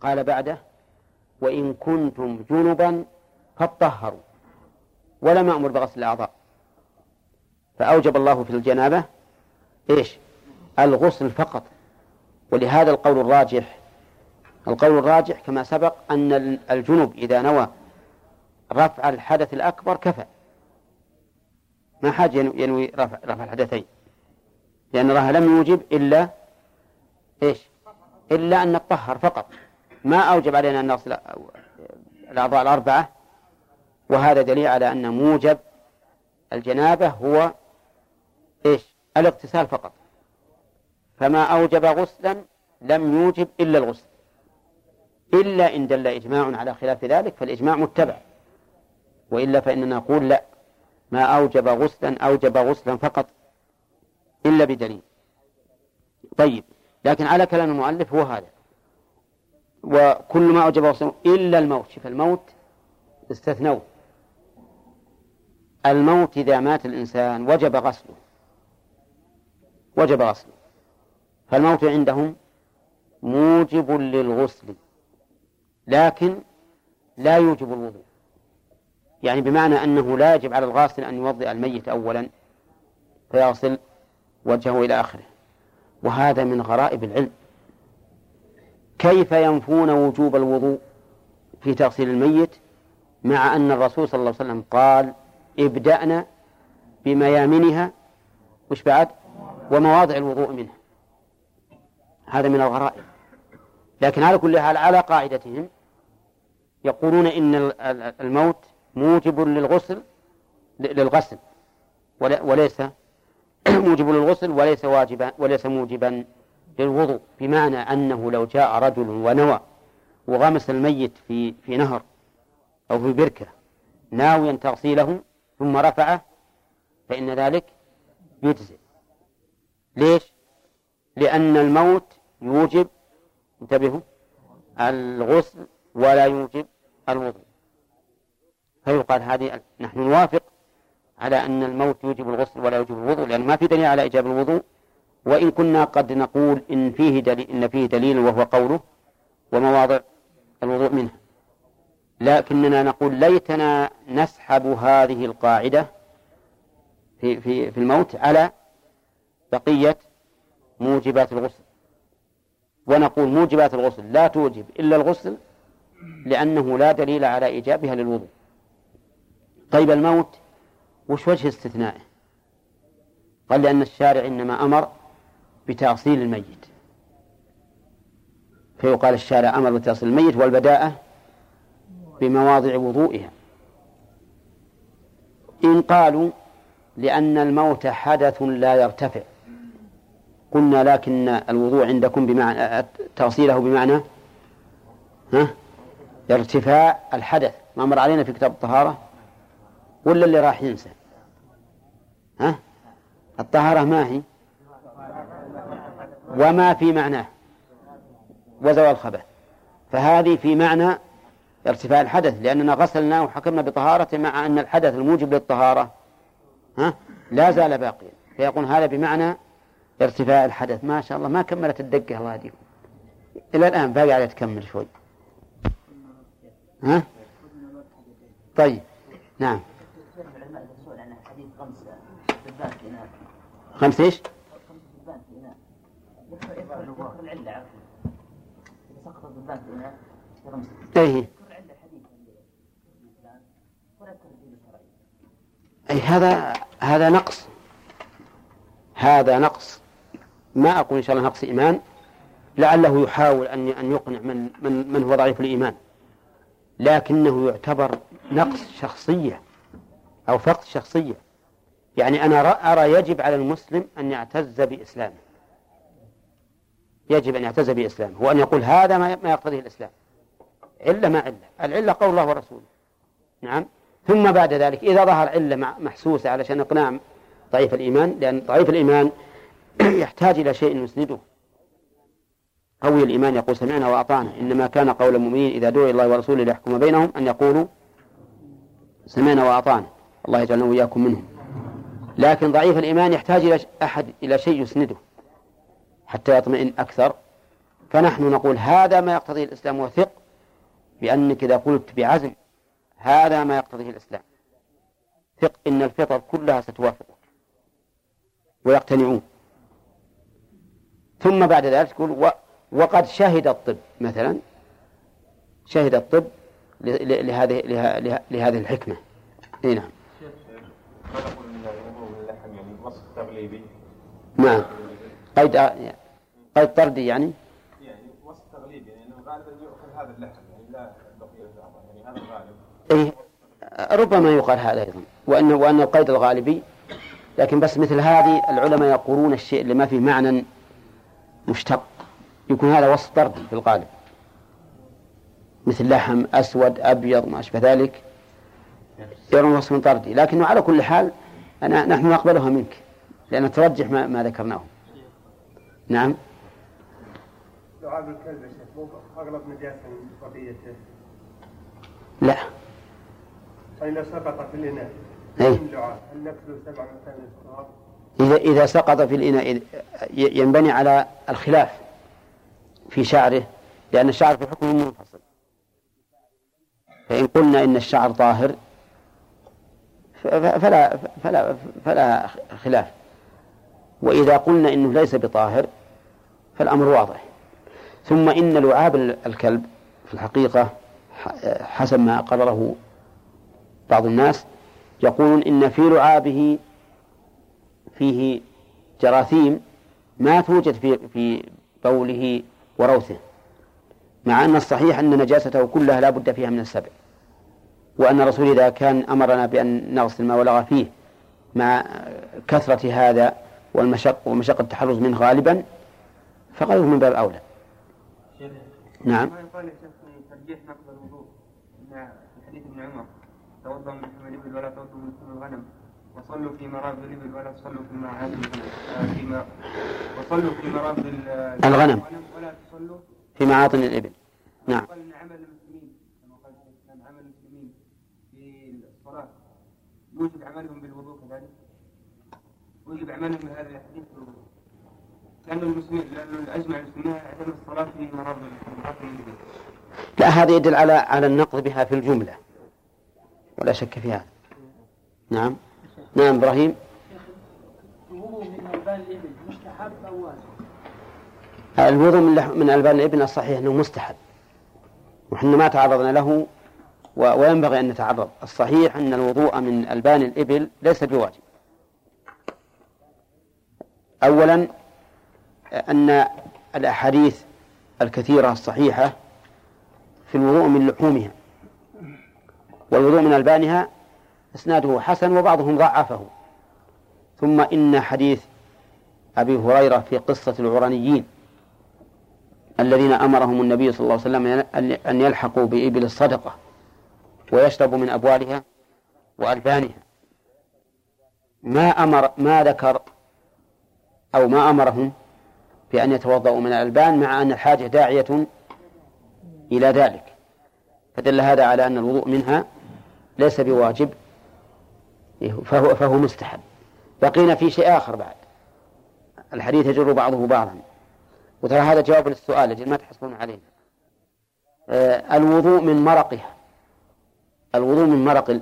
قال بعده وإن كنتم جنبا فاطهروا ولم أمر بغسل الأعضاء. فأوجب الله في الجنابة إيش؟ الغسل فقط. ولهذا القول الراجح القول الراجح كما سبق أن الجنب إذا نوى رفع الحدث الأكبر كفى. ما حاجة ينوي رفع, رفع الحدثين. لأن الله لم يوجب إلا إيش؟ إلا أن نطهر فقط. ما أوجب علينا أن نغسل الأعضاء الأربعة وهذا دليل على أن موجب الجنابة هو إيش؟ الاغتسال فقط. فما أوجب غسلا لم يوجب إلا الغسل. إلا إن دل إجماع على خلاف ذلك فالإجماع متبع. وإلا فإننا نقول لا ما أوجب غسلا أوجب غسلا فقط إلا بدليل. طيب لكن على كلام المؤلف هو هذا. وكل ما أوجب غسلا إلا الموت. شوف الموت استثنوه. الموت إذا مات الإنسان وجب غسله. وجب غسله. فالموت عندهم موجب للغسل لكن لا يوجب الوضوء. يعني بمعنى أنه لا يجب على الغاسل أن يوضئ الميت أولا فيغسل وجهه إلى آخره. وهذا من غرائب العلم. كيف ينفون وجوب الوضوء في تغسيل الميت مع أن الرسول صلى الله عليه وسلم قال ابدأنا بميامنها؟ وش بعد؟ ومواضع الوضوء منها. هذا من الغرائب. لكن على كل حال على قاعدتهم يقولون إن الموت موجب للغسل للغسل وليس موجب للغسل وليس واجبا وليس موجبا. للوضوء بمعنى أنه لو جاء رجل ونوى وغمس الميت في في نهر أو في بركة ناويا تغسيله ثم رفعه فإن ذلك يجزئ ليش؟ لأن الموت يوجب انتبهوا الغسل ولا يوجب الوضوء فيقال هذه نحن نوافق على أن الموت يوجب الغسل ولا يوجب الوضوء لأن ما في دليل على إيجاب الوضوء وإن كنا قد نقول إن فيه دليل إن فيه دليل وهو قوله ومواضع الوضوء منها. لكننا نقول ليتنا نسحب هذه القاعدة في في في الموت على بقية موجبات الغسل. ونقول موجبات الغسل لا توجب إلا الغسل لأنه لا دليل على إيجابها للوضوء. طيب الموت وش وجه استثنائه؟ قال لأن الشارع إنما أمر بتغسيل الميت. فيقال الشارع أمر بتغسيل الميت والبداءة بمواضع وضوئها. إن قالوا لأن الموت حدث لا يرتفع. قلنا لكن الوضوء عندكم بمعنى تغسيله بمعنى ها؟ ارتفاع الحدث. ما مر علينا في كتاب الطهارة؟ ولا اللي راح ينسى؟ ها؟ الطهارة ما هي؟ وما في معناه وزوال الخبث. فهذه في معنى ارتفاع الحدث لأننا غسلنا وحكمنا بطهارته مع أن الحدث الموجب للطهارة ها؟ لا زال باقيا. فيقول هذا بمعنى ارتفاع الحدث. ما شاء الله ما كملت الدقة الله يهديكم. إلى الآن باقي على تكمل شوي. ها؟ طيب. نعم. خمس إيش؟ إيه أي هذا هذا نقص. هذا نقص. ما أقول إن شاء الله نقص إيمان. لعله يحاول أن أن يقنع من من من هو ضعيف الإيمان. لكنه يعتبر نقص شخصية أو فقد شخصية. يعني أنا أرى يجب على المسلم أن يعتز بإسلامه. يجب أن يعتز بإسلامه وأن يقول هذا ما يقتضيه الإسلام. علة ما علة. العلة قول الله ورسوله. نعم. ثم بعد ذلك إذا ظهر علة محسوسة علشان إقناع ضعيف الإيمان لأن ضعيف الإيمان يحتاج إلى شيء يسنده. قوي الإيمان يقول سمعنا وأطعنا. إنما كان قول المؤمنين إذا دعوا الله ورسوله ليحكم بينهم أن يقولوا سمعنا وأطعنا. الله يجعلنا وإياكم منهم. لكن ضعيف الإيمان يحتاج إلى أحد إلى شيء يسنده. حتى يطمئن أكثر. فنحن نقول هذا ما يقتضيه الإسلام وثق بأنك إذا قلت بعزم هذا ما يقتضيه الإسلام. ثق إن الفطر كلها ستوافقك. ويقتنعون. ثم بعد ذلك تقول وقد شهد الطب مثلا شهد الطب لهذه لهذه الحكمة. إي نعم. نعم. قيد قيد طردي يعني. يعني وصف تغليبي يعني غالبا يؤكل هذا اللحم يعني لا بقية يعني هذا الغالب. إيه ربما يقال هذا أيضا وأن وأن القيد الغالبي. لكن بس مثل هذه العلماء يقولون الشيء اللي ما فيه معنى مشتق. يكون هذا وصف طردي في الغالب. مثل لحم أسود أبيض ما أشبه ذلك. يرون وصف طردي لكنه على كل حال أنا نحن نقبلها منك لأن ترجح ما, ما ذكرناه. نعم. لعاب الكلب يا شيخ أغلب نجاسة من قضيته لا. فإذا سقط في الإناء أي. هل نكسر سبع إذا إذا سقط في الإناء ينبني على الخلاف في شعره لأن الشعر في حكم منفصل. فإن قلنا إن الشعر طاهر فلا فلا فلا خلاف. وإذا قلنا إنه ليس بطاهر فالأمر واضح. ثم إن لعاب الكلب في الحقيقة حسب ما قرره بعض الناس يقولون إن في لعابه فيه جراثيم ما توجد في في بوله وروثه مع أن الصحيح أن نجاسته كلها لا بد فيها من السبع وأن الرسول إذا كان أمرنا بأن نغسل ما ولغ فيه مع كثرة هذا والمشق ومشقة التحرز منه غالبا فغيره من باب أولى. نعم. ما يقال يا شيخ ترجيح نقض الوضوء في حديث ابن عمر توضأ من حمل الإبل ولا توضأ من حمل الغنم وصلوا في مرابض الإبل ولا تصلوا في معاد الغنم وصلوا في مرابض الغنم. ولا تصلوا في معاطن الإبل. نعم. قال إن عمل المسلمين كما قال الإسلام عمل المسلمين في الصلاة يوجب عملهم بالوضوء كذلك؟ ويجب عملهم بهذا الحديث بالوضوء. لأن المسلمين لأن أجمع المسلمين عدم الصلاة في لا هذا يدل على على النقض بها في الجملة. ولا شك في هذا. نعم. نعم إبراهيم. الوضوء من ألبان الإبل مستحب أو واجب؟ الوضوء من من ألبان الإبل الصحيح أنه مستحب. وحنا ما تعرضنا له وينبغي أن نتعرض. الصحيح أن الوضوء من ألبان الإبل ليس بواجب. أولا أن الأحاديث الكثيرة الصحيحة في الوضوء من لحومها والوضوء من ألبانها إسناده حسن وبعضهم ضعفه. ثم إن حديث أبي هريرة في قصة العرانيين الذين أمرهم النبي صلى الله عليه وسلم أن يلحقوا بإبل الصدقة ويشربوا من أبوالها وألبانها. ما أمر ما ذكر أو ما أمرهم بأن يتوضأوا من الألبان مع أن الحاجة داعية إلى ذلك. فدل هذا على أن الوضوء منها ليس بواجب فهو, فهو مستحب. بقينا في شيء آخر بعد. الحديث يجر بعضه بعضا. وترى هذا جواب للسؤال أجل ما تحصلون عليه. آه الوضوء من مرقها الوضوء من مرق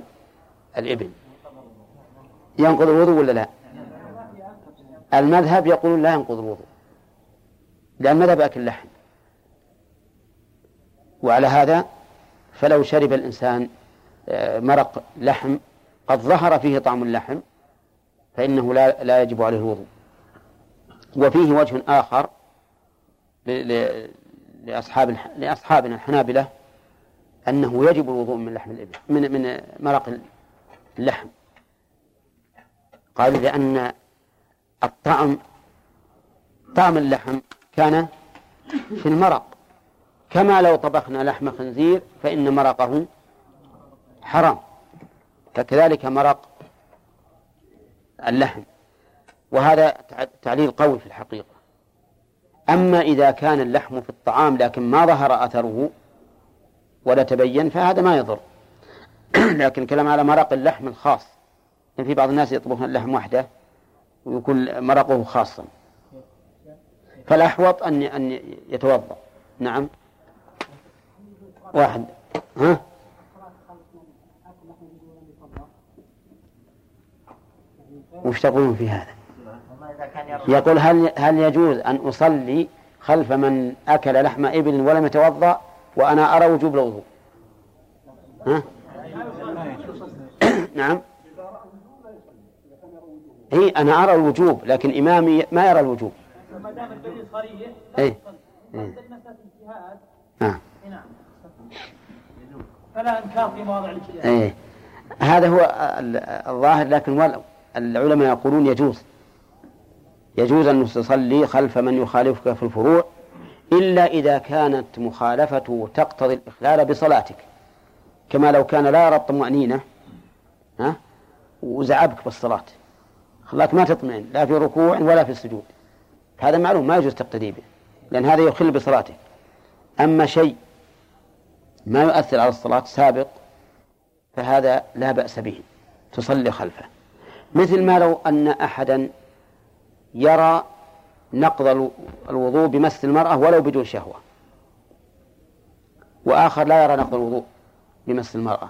الإبل. ينقض الوضوء ولا لا؟ المذهب يقول لا ينقض الوضوء. لأن مذهب أكل اللحم؟ وعلى هذا فلو شرب الإنسان آه، مرق لحم قد ظهر فيه طعم اللحم فإنه لا لا يجب عليه الوضوء. وفيه وجه آخر لأصحاب لأصحابنا الحنابلة أنه يجب الوضوء من لحم الإبل من من مرق اللحم. قالوا لأن الطعم طعم اللحم كان في المرق. كما لو طبخنا لحم خنزير فإن مرقه حرام. فكذلك مرق اللحم. وهذا تعليل قوي في الحقيقة. أما إذا كان اللحم في الطعام لكن ما ظهر أثره ولا تبين فهذا ما يضر. لكن كلام على مرق اللحم الخاص. يعني في بعض الناس يطبخون اللحم وحده ويكون مرقه خاصا. فالأحوط أن أن يتوضأ. نعم. واحد. ها؟ وش تقولون في هذا؟ يقول هل هل يجوز أن أصلي خلف من أكل لحم إبل ولم يتوضأ وأنا أرى وجوب الوضوء؟ ها؟ نعم. اي أنا أرى الوجوب لكن إمامي ما يرى الوجوب. ما دام الدليل صريح اي نعم. فلا إنكار في مواضع الاجتهاد. إيه. هذا هو الظاهر لكن العلماء يقولون يجوز. يجوز أن تصلي خلف من يخالفك في الفروع إلا إذا كانت مخالفته تقتضي الإخلال بصلاتك. كما لو كان لا يرى الطمأنينة ها وزعبك بالصلاة. خلاك ما تطمئن لا في ركوع ولا في السجود هذا معلوم ما يجوز تقتدي به لأن هذا يخل بصلاتك أما شيء ما يؤثر على الصلاة سابق فهذا لا بأس به تصلي خلفه. مثل ما لو أن أحدا يرى نقض الوضوء بمس المرأة ولو بدون شهوة وآخر لا يرى نقض الوضوء بمس المرأة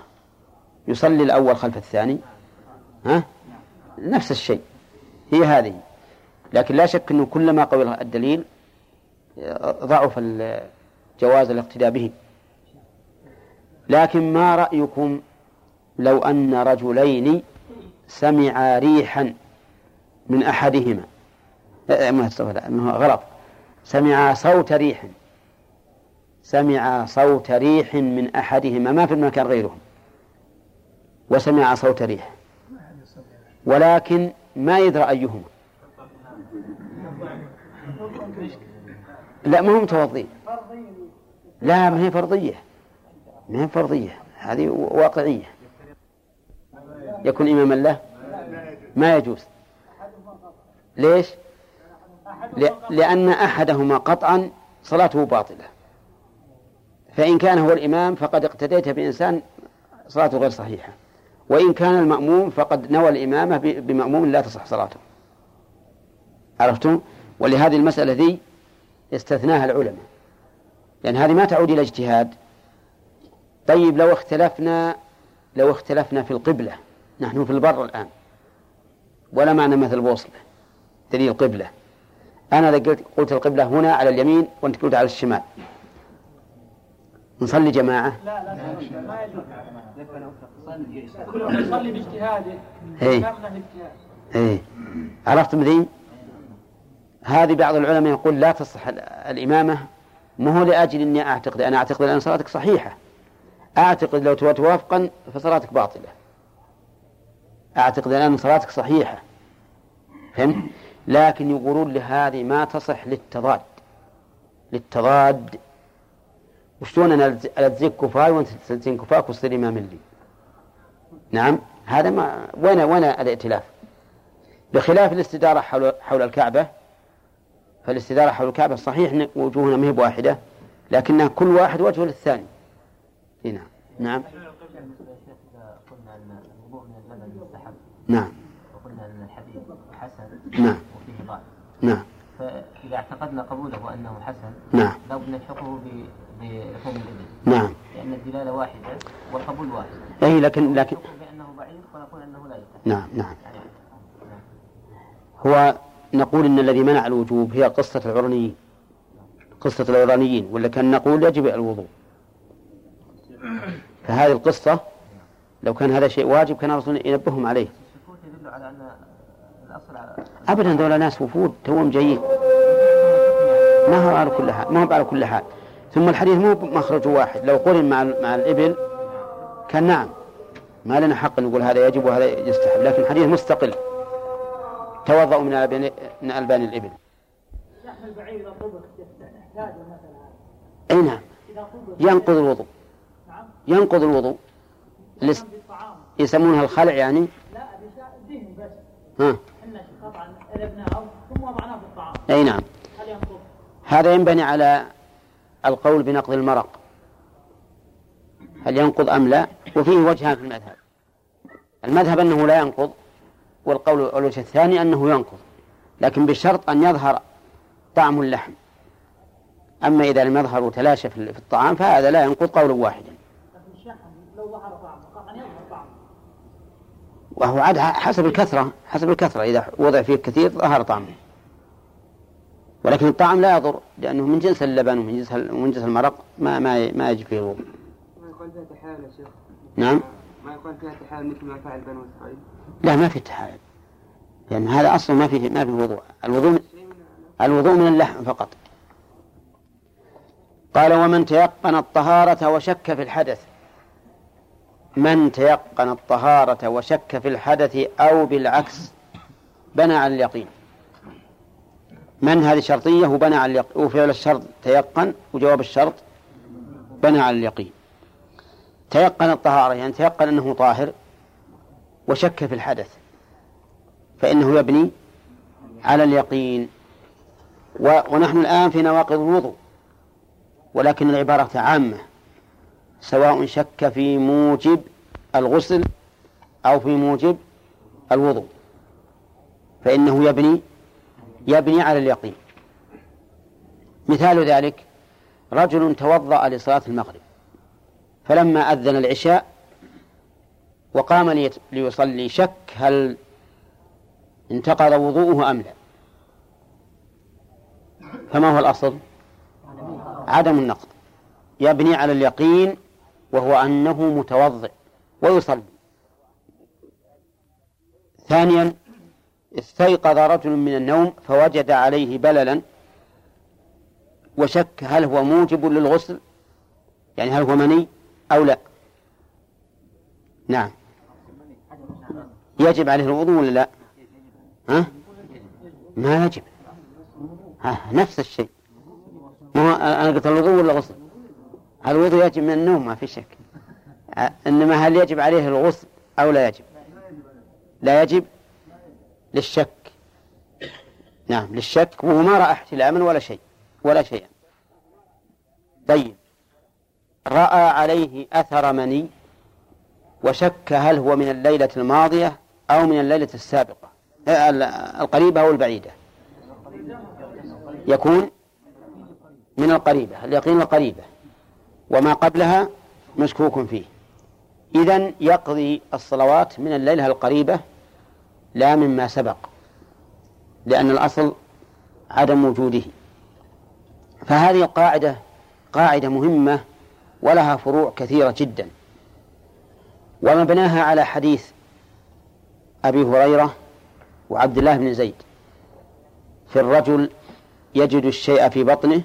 يصلي الأول خلف الثاني ها؟ نفس الشيء هي هذه. لكن لا شك أنه كلما قوي الدليل ضعف جواز الاقتداء به. لكن ما رأيكم لو أن رجلين سمعا ريحا من أحدهما؟ ما غلط. سمع صوت ريح. سمع صوت ريح من أحدهما ما في المكان غيرهم. وسمع صوت ريح. ولكن ما يدرى أيهما. لا ما هم متوضين لا ما هي فرضية. ما هي فرضية. هذه واقعية. يكون إماما له؟ ما يجوز. ليش؟ لأن أحدهما قطعا صلاته باطلة. فإن كان هو الإمام فقد اقتديت بإنسان صلاته غير صحيحة. وإن كان المأموم فقد نوى الإمامة بمأموم لا تصح صلاته. عرفتم؟ ولهذه المسألة ذي استثناها العلماء. لأن هذه ما تعود إلى اجتهاد. طيب لو اختلفنا لو اختلفنا في القبلة. نحن في البر الآن. ولا معنى مثل بوصلة دليل قبلة. أنا إذا قلت قلت القبلة هنا على اليمين وأنت قلت على الشمال. نصلي جماعة؟ لا لا ما يجوز. يصلي باجتهاده. اي اي عرفتم ذي؟ هذه بعض العلماء يقول لا تصح الإمامة. ما هو لأجل إني أعتقد أنا أعتقد أن صلاتك صحيحة. أعتقد لو توافقا فصلاتك باطلة. أعتقد أن صلاتك صحيحة. فهمت؟ لكن يقولون لهذه ما تصح للتضاد. للتضاد. وشلون أنا الزيك كفاي وأنت تلزين كفاك وتصير إمام لي؟ نعم؟ هذا ما وين وين الائتلاف؟ بخلاف الاستدارة حول حول الكعبة. فالاستدارة حول الكعبة صحيح إن وجوهنا ما هي بواحدة لكنها كل واحد وجه للثاني. نعم. نعم. نعم. وقلنا ان الحديث حسن نعم. نعم. فإذا اعتقدنا قبوله أنه حسن نعم. لو نلحقه بلحوم الإبل. نعم. لأن الدلالة واحدة والقبول واحد. أي لكن لكن بأنه ضعيف ونقول أنه لا يصح نعم نعم. يعني هو نقول إن الذي منع الوجوب هي قصة العرنيين قصة العرانيين ولا كان نقول يجب الوضوء. فهذه القصة لو كان هذا شيء واجب كان الرسول ينبههم عليه. على أن أبدا ذولا ناس وفود توهم جايين ما هو على كل حال ما هو على كل حال. ثم الحديث مو مخرج واحد. لو قرن مع مع الإبل كان نعم ما لنا حق نقول هذا يجب وهذا يستحب لكن الحديث مستقل. توضأوا من ألبان من ألبان الإبل. أي نعم. ينقض الوضوء. ينقض الوضوء. يسمونها الخلع يعني؟ لا بس. ها. قطعا ثم وضعناه في الطعام. أي نعم. هل ينقض؟ هذا ينبني على القول بنقض المرق. هل ينقض أم لا؟ وفيه وجهان في المذهب. المذهب أنه لا ينقض. والقول الوجه الثاني أنه ينقض لكن بشرط أن يظهر طعم اللحم. أما إذا لم يظهر وتلاشى في الطعام فهذا لا ينقض قولا واحدا. لو ظهر طعمه قطعا يظهر طعمه وهو عاد حسب الكثرة حسب الكثرة إذا وضع فيه كثير ظهر طعمه. ولكن الطعم لا يضر لأنه من جنس اللبن ومن جنس ومن جنس المرق ما ما ما يجب فيه. ما يقال فيها تحايل يا شيخ. نعم؟ ما يقال فيها تحايل مثل ما فعل بنو إسرائيل. لا ما في تحايل لأن هذا أصلا ما في ما في وضوء. الوضوء الوضوء من اللحم فقط. قال ومن تيقن الطهارة وشك في الحدث. من تيقن الطهارة وشك في الحدث أو بالعكس بنى على اليقين. من هذه شرطية وبنى على اليقين. وفعل الشرط تيقن وجواب الشرط بنى على اليقين. تيقن الطهارة يعني تيقن أنه طاهر. وشك في الحدث. فإنه يبني على اليقين. ونحن الآن في نواقض الوضوء. ولكن العبارة عامة. سواء شك في موجب الغسل أو في موجب الوضوء. فإنه يبني يبني على اليقين. مثال ذلك رجل توضأ لصلاة المغرب. فلما أذن العشاء وقام ليصلي شك هل انتقض وضوءه أم لا. فما هو الأصل؟ عدم النقض. يبني على اليقين وهو أنه متوضئ ويصلي. ثانيا استيقظ رجل من النوم فوجد عليه بللا وشك هل هو موجب للغسل؟ يعني هل هو مني أو لا؟ نعم. يجب عليه الوضوء ولا لا؟ ها؟ ما يجب. ها نفس الشيء. ما هو أنا قلت الوضوء ولا غسل؟ الوضوء يجب من النوم ما في شك. إنما هل يجب عليه الغسل أو لا يجب؟ لا يجب للشك. نعم للشك وهو ما رأى احتلاما ولا شيء ولا شيئا. طيب. رأى عليه أثر مني وشك هل هو من الليلة الماضية أو من الليلة السابقة آه، ال- القريبة أو البعيدة. يكون من القريبة اليقين القريبة. وما قبلها مشكوك فيه. إذن يقضي الصلوات من الليلة القريبة لا مما سبق لأن الأصل عدم وجوده. فهذه القاعدة قاعدة مهمة ولها فروع كثيرة جدا. ومبناها على حديث أبي هريرة وعبد الله بن زيد. في الرجل يجد الشيء في بطنه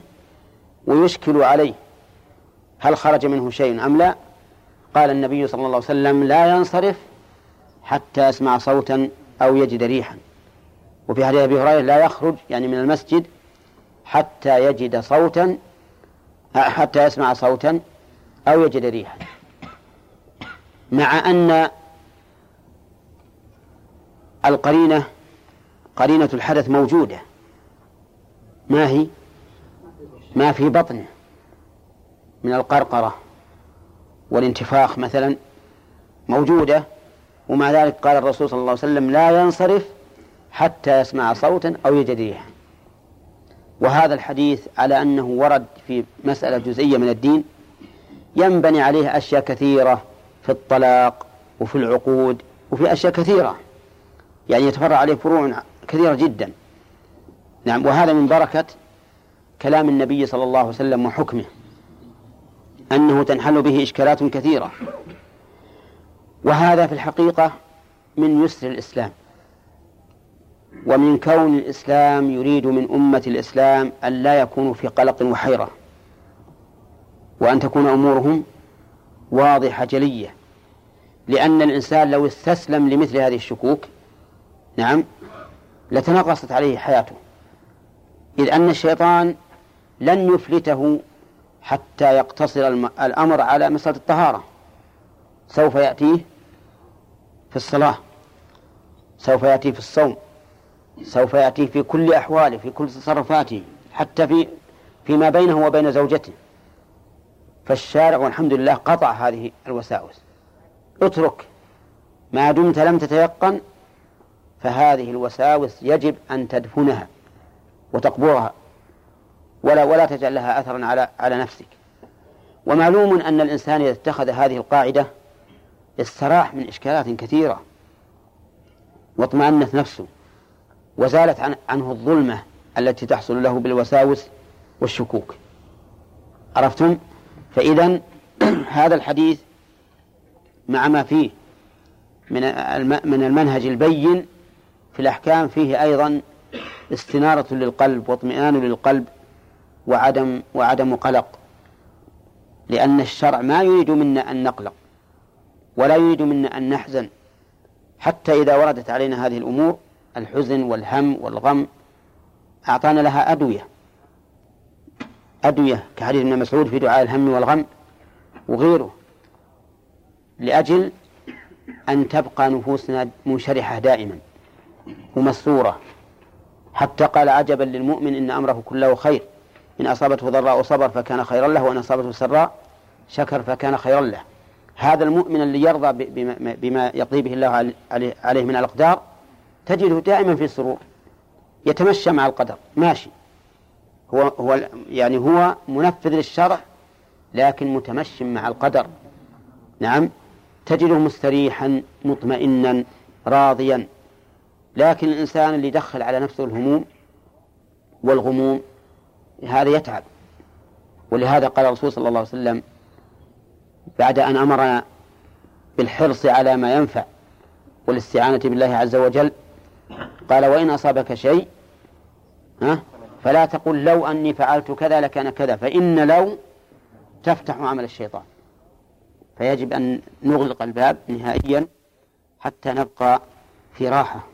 ويشكل عليه. هل خرج منه شيء أم لا؟ قال النبي صلى الله عليه وسلم لا ينصرف حتى يسمع صوتا أو يجد ريحا. وفي حديث أبي هريرة لا يخرج يعني من المسجد حتى يجد صوتا حتى يسمع صوتا أو يجد ريحا. مع أن القرينة قرينة الحدث موجودة. ما هي؟ ما في بطنه من القرقرة والانتفاخ مثلا موجودة ومع ذلك قال الرسول صلى الله عليه وسلم لا ينصرف حتى يسمع صوتا أو يجد ريحا وهذا الحديث على أنه ورد في مسألة جزئية من الدين. ينبني عليه أشياء كثيرة في الطلاق وفي العقود وفي أشياء كثيرة. يعني يتفرع عليه فروع كثيرة جدا. نعم وهذا من بركة كلام النبي صلى الله عليه وسلم وحكمه أنه تنحل به إشكالات كثيرة. وهذا في الحقيقة من يسر الإسلام ومن كون الإسلام يريد من أمة الإسلام أن لا يكونوا في قلق وحيرة وأن تكون أمورهم واضحة جلية. لأن الإنسان لو استسلم لمثل هذه الشكوك نعم. لتنغصت عليه حياته. إذ أن الشيطان لن يفلته حتى يقتصر الأمر على مسألة الطهارة. سوف يأتيه في الصلاة. سوف يأتي في الصوم. سوف يأتي في كل أحواله في كل تصرفاته حتى في فيما بينه وبين زوجته. فالشارع والحمد لله قطع هذه الوساوس. اترك ما دمت لم تتيقن فهذه الوساوس يجب أن تدفنها وتقبرها. ولا ولا تجعل لها أثرا على على نفسك. ومعلوم أن الإنسان إذا اتخذ هذه القاعدة استراح من إشكالات كثيرة واطمأنت نفسه وزالت عن عنه الظلمة التي تحصل له بالوساوس والشكوك. عرفتم؟ فإذا هذا الحديث مع ما فيه من من المنهج البين في الأحكام فيه أيضا استنارة للقلب واطمئنان للقلب وعدم وعدم قلق لأن الشرع ما يريد منا أن نقلق ولا يريد منا أن نحزن. حتى إذا وردت علينا هذه الأمور الحزن والهم والغم أعطانا لها أدوية. أدوية كحديث ابن مسعود في دعاء الهم والغم وغيره لأجل أن تبقى نفوسنا منشرحة دائما. ومسرورة حتى قال عجبا للمؤمن إن أمره كله خير. إن أصابته ضراء صبر فكان خيرا له وإن أصابته سراء شكر فكان خيرا له. هذا المؤمن اللي يرضى بما, يقضي به الله عليه من الأقدار تجده دائما في سرور يتمشى مع القدر ماشي. هو هو يعني هو منفذ للشرع لكن متمشي مع القدر. نعم. تجده مستريحا مطمئنا راضيا. لكن الإنسان اللي يدخل على نفسه الهموم والغموم هذا يتعب. ولهذا قال الرسول صلى الله عليه وسلم بعد أن أمرنا بالحرص على ما ينفع والاستعانة بالله عز وجل قال وإن أصابك شيء ها فلا تقل لو أني فعلت كذا لكان كذا فإن لو تفتح عمل الشيطان. فيجب أن نغلق الباب نهائيا حتى نبقى في راحة.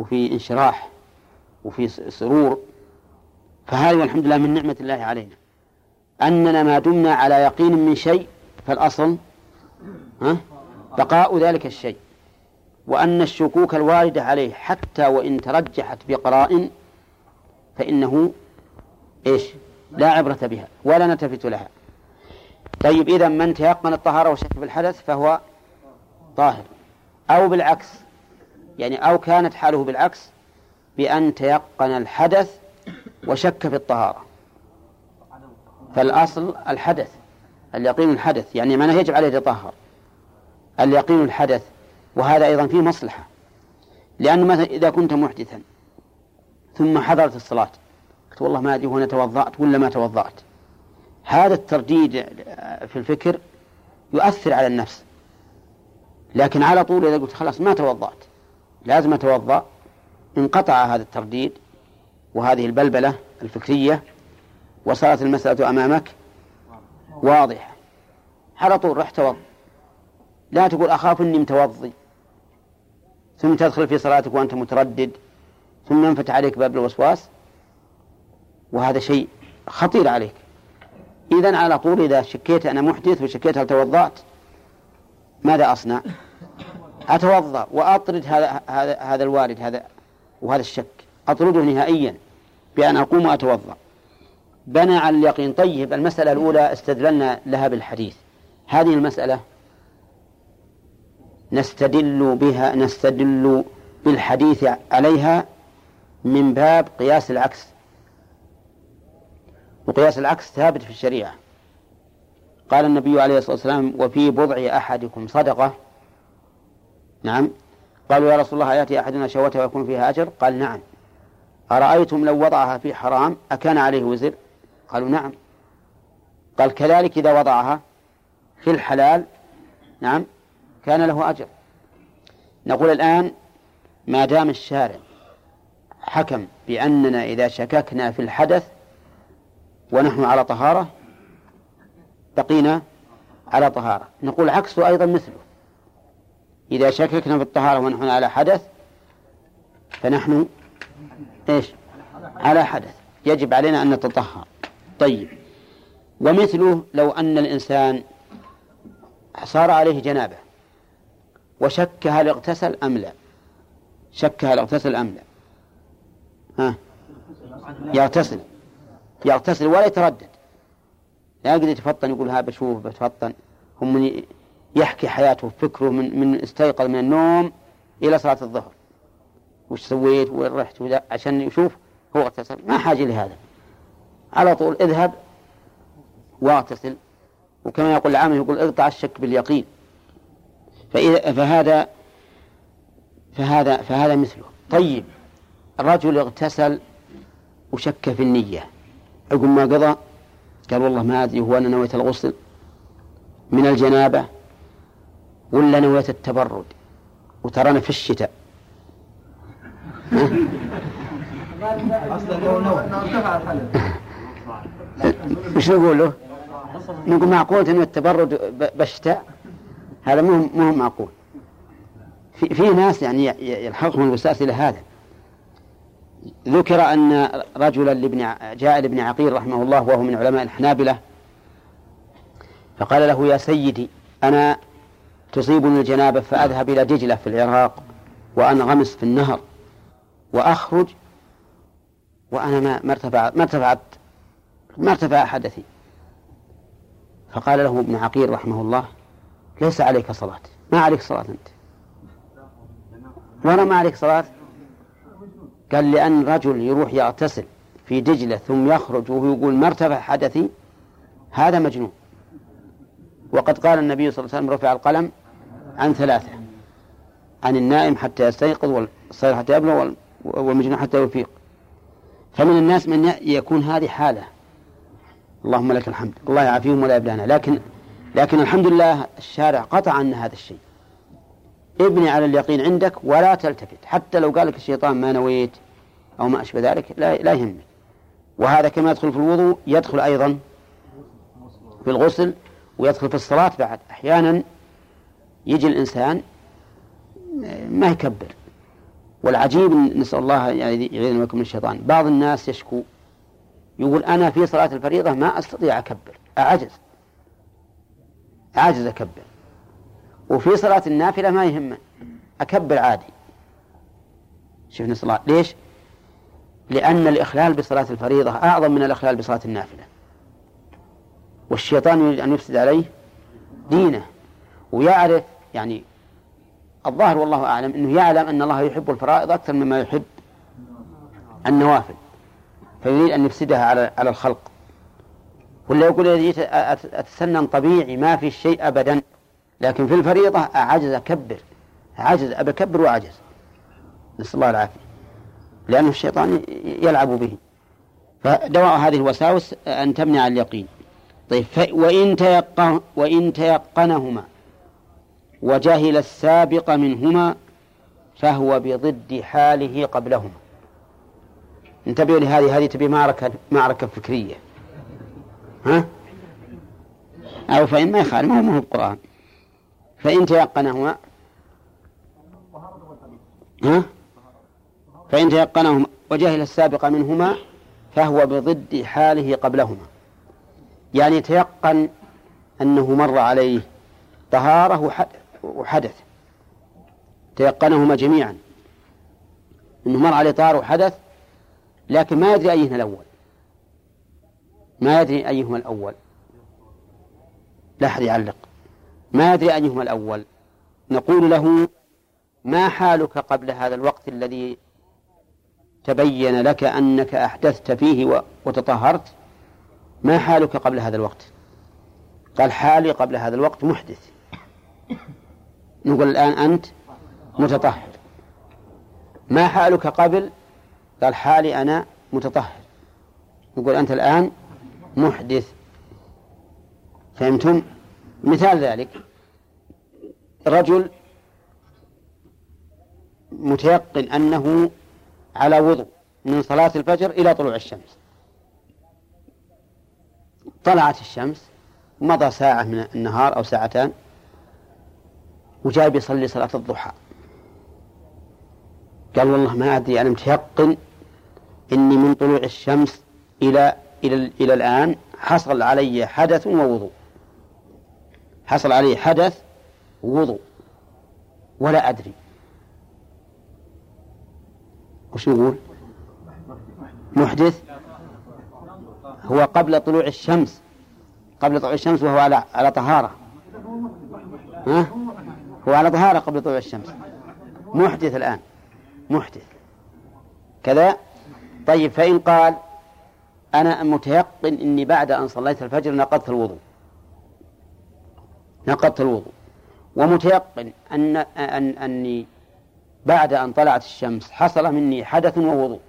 وفي انشراح وفي سرور. فهذه والحمد لله من نعمة الله علينا. أننا ما دمنا على يقين من شيء فالأصل ها بقاء ذلك الشيء. وأن الشكوك الواردة عليه حتى وإن ترجحت بقرائن فإنه إيش؟ لا عبرة بها ولا نلتفت لها. طيب إذا من تيقن الطهارة وشك في الحدث فهو طاهر. أو بالعكس يعني أو كانت حاله بالعكس بأن تيقن الحدث وشك في الطهارة. فالأصل الحدث اليقين الحدث يعني معناه يجب عليه يتطهر. اليقين الحدث وهذا أيضا فيه مصلحة. لأن مثلا إذا كنت محدثا ثم حضرت الصلاة قلت والله ما أدري هنا توضأت ولا ما توضأت. هذا الترديد في الفكر يؤثر على النفس. لكن على طول إذا قلت خلاص ما توضأت لازم أتوضأ انقطع هذا الترديد وهذه البلبلة الفكرية وصارت المسألة أمامك واضحة. على طول رح توضأ. لا تقول أخاف أني متوضي. ثم تدخل في صلاتك وأنت متردد. ثم ينفتح عليك باب الوسواس. وهذا شيء خطير عليك. إذا على طول إذا شكيت أنا محدث وشكيت هل توضأت ماذا أصنع؟ أتوضأ وأطرد هذا هذا هذا الوارد هذا وهذا الشك. أطرده نهائيا بأن أقوم وأتوضأ. بنى على اليقين. طيب المسألة الأولى استدللنا لها بالحديث. هذه المسألة نستدل بها نستدل بالحديث عليها من باب قياس العكس. وقياس العكس ثابت في الشريعة. قال النبي عليه الصلاة والسلام وفي بضع أحدكم صدقة نعم. قالوا يا رسول الله يأتي أحدنا شهوته ويكون فيها أجر؟ قال نعم. أرأيتم لو وضعها في حرام؟ أكان عليه وزر؟ قالوا نعم. قال كذلك إذا وضعها في الحلال نعم كان له أجر. نقول الآن ما دام الشارع حكم بأننا إذا شككنا في الحدث ونحن على طهارة بقينا على طهارة. نقول عكسه أيضا مثله. إذا شككنا في الطهارة ونحن على حدث فنحن إيش؟ على حدث. يجب علينا أن نتطهر. طيب. ومثله لو أن الإنسان صار عليه جنابة وشك هل اغتسل أم لا؟ شك هل اغتسل أم لا؟ ها؟ يغتسل. يغتسل ولا يتردد. لا يقدر يتفطن يقول ها بشوف بتفطن. هم من يحكي حياته فكره من من استيقظ من النوم إلى صلاة الظهر. وش سويت؟ وين رحت؟ عشان يشوف هو اغتسل. ما حاجة لهذا. على طول اذهب واغتسل. وكما يقول العامة يقول اقطع الشك باليقين. فإذا فهذا فهذا فهذا مثله. طيب الرجل اغتسل وشك في النية. عقب ما قضى قال والله ما أدري هو أنا نويت الغسل من الجنابة ولا نويت التبرد؟ وترانا في الشتاء. وش نقول له؟ نقول معقول أن التبرد بالشتاء هذا مو مو معقول. في, في ناس يعني يلحقهم الوسواس إلى هذا. ذكر أن رجلا لابن جاء لابن عقيل رحمه الله وهو من علماء الحنابلة فقال له يا سيدي أنا تصيبني الجنابة فأذهب إلى دجلة في العراق وأنغمس في النهر وأخرج وأنا ما ما ما ارتفعت ما ارتفع حدثي. فقال له ابن عقيل رحمه الله ليس عليك صلاة. ما عليك صلاة أنت؟ ولا ما عليك صلاة. قال لأن رجل يروح يغتسل في دجلة ثم يخرج وهو يقول ما ارتفع حدثي هذا مجنون. وقد قال النبي صلى الله عليه وسلم رفع القلم عن ثلاثة. عن النائم حتى يستيقظ والصغير حتى يبلغ وال- والمجنون حتى يفيق فمن الناس من يكون هذه حالة. اللهم لك الحمد. الله يعافيهم ولا يبلانا لكن لكن الحمد لله الشارع قطع عنا هذا الشيء. ابني على اليقين عندك ولا تلتفت. حتى لو قال لك الشيطان ما نويت أو ما أشبه ذلك لا, لا يهمك. وهذا كما يدخل في الوضوء يدخل أيضا في الغسل ويدخل في الصلاة بعد. أحيانا يجي الإنسان ما يكبر. والعجيب نسأل الله يعني يعيذنا ويكم من الشيطان. بعض الناس يشكو. يقول أنا في صلاة الفريضة ما أستطيع أكبر. أعجز. أعجز أكبر. وفي صلاة النافلة ما يهمه. أكبر عادي. شفنا صلاة ليش؟ لأن الإخلال بصلاة الفريضة أعظم من الإخلال بصلاة النافلة. والشيطان يريد أن يفسد عليه دينه. ويعرف يعني الظاهر والله أعلم أنه يعلم أن الله يحب الفرائض أكثر مما يحب النوافل فيريد أن يفسدها على على الخلق. ولا يقول إذا أتسنن طبيعي ما في شيء أبدا لكن في الفريضة أعجز أكبر عجز أكبر وعجز نسأل الله العافية. لأن الشيطان يلعب به. فدواء هذه الوساوس أن تمنع اليقين. طيب. وإن تيقن وإن تيقنهما وجهل السابق منهما فهو بضد حاله قبلهما. انتبهوا لهذه هذه تبي معركة معركة فكرية. ها؟ أو فإن ما يخالف ما هو القرآن فإن تيقنهما ها؟ فإن تيقنهما وجهل السابق منهما فهو بضد حاله قبلهما. يعني يتيقن أنه مر عليه طهارة وحد- وحدث. تيقنهما جميعا. أنه مر عليه طهارة وحدث لكن ما يدري أيهما الأول. ما يدري أيهما الأول. لا أحد يعلق. ما يدري أيهما الأول. نقول له ما حالك قبل هذا الوقت الذي تبين لك أنك أحدثت فيه وتطهرت؟ ما حالك قبل هذا الوقت؟ قال حالي قبل هذا الوقت محدث. نقول الآن أنت متطهر. ما حالك قبل؟ قال حالي أنا متطهر. نقول أنت الآن محدث. فهمتم؟ مثال ذلك. رجل متيقن أنه على وضوء من صلاة الفجر إلى طلوع الشمس. طلعت الشمس مضى ساعة من النهار أو ساعتان وجاء بيصلي صلاة الضحى. قال والله ما أدري أنا متيقن إني من طلوع الشمس إلى إلى إلى الآن حصل علي حدث ووضوء. حصل علي حدث ووضوء. ولا أدري. وش نقول؟ محدث. هو قبل طلوع الشمس. قبل طلوع الشمس وهو على على طهارة. ها؟ هو على طهارة قبل طلوع الشمس. محدث الآن. محدث. كذا؟ طيب فإن قال أنا متيقن إني بعد أن صليت الفجر نقضت الوضوء. نقضت الوضوء. ومتيقن أن أن أني بعد أن طلعت الشمس حصل مني حدث ووضوء؟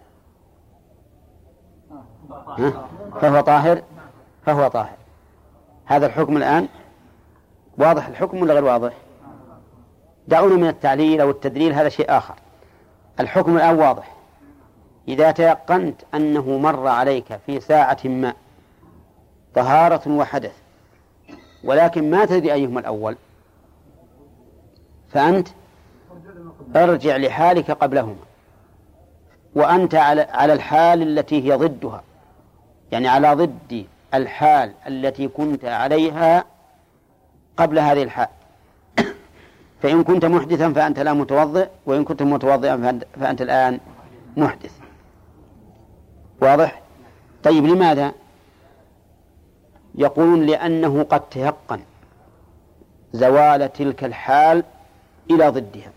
فهو طاهر؟ فهو طاهر. هذا الحكم الآن واضح الحكم ولا غير واضح؟ دعونا من التعليل أو التدليل هذا شيء آخر. الحكم الآن واضح. إذا تيقنت أنه مر عليك في ساعة ما طهارة وحدث ولكن ما تدري أيهما الأول فأنت ارجع لحالك قبلهما وأنت على على الحال التي هي ضدها. يعني على ضد الحال التي كنت عليها قبل هذه الحال فإن كنت محدثا فأنت الآن متوضئ وإن كنت متوضئا فأنت الآن محدث واضح؟ طيب لماذا؟ يقولون لأنه قد تيقن زوال تلك الحال إلى ضدها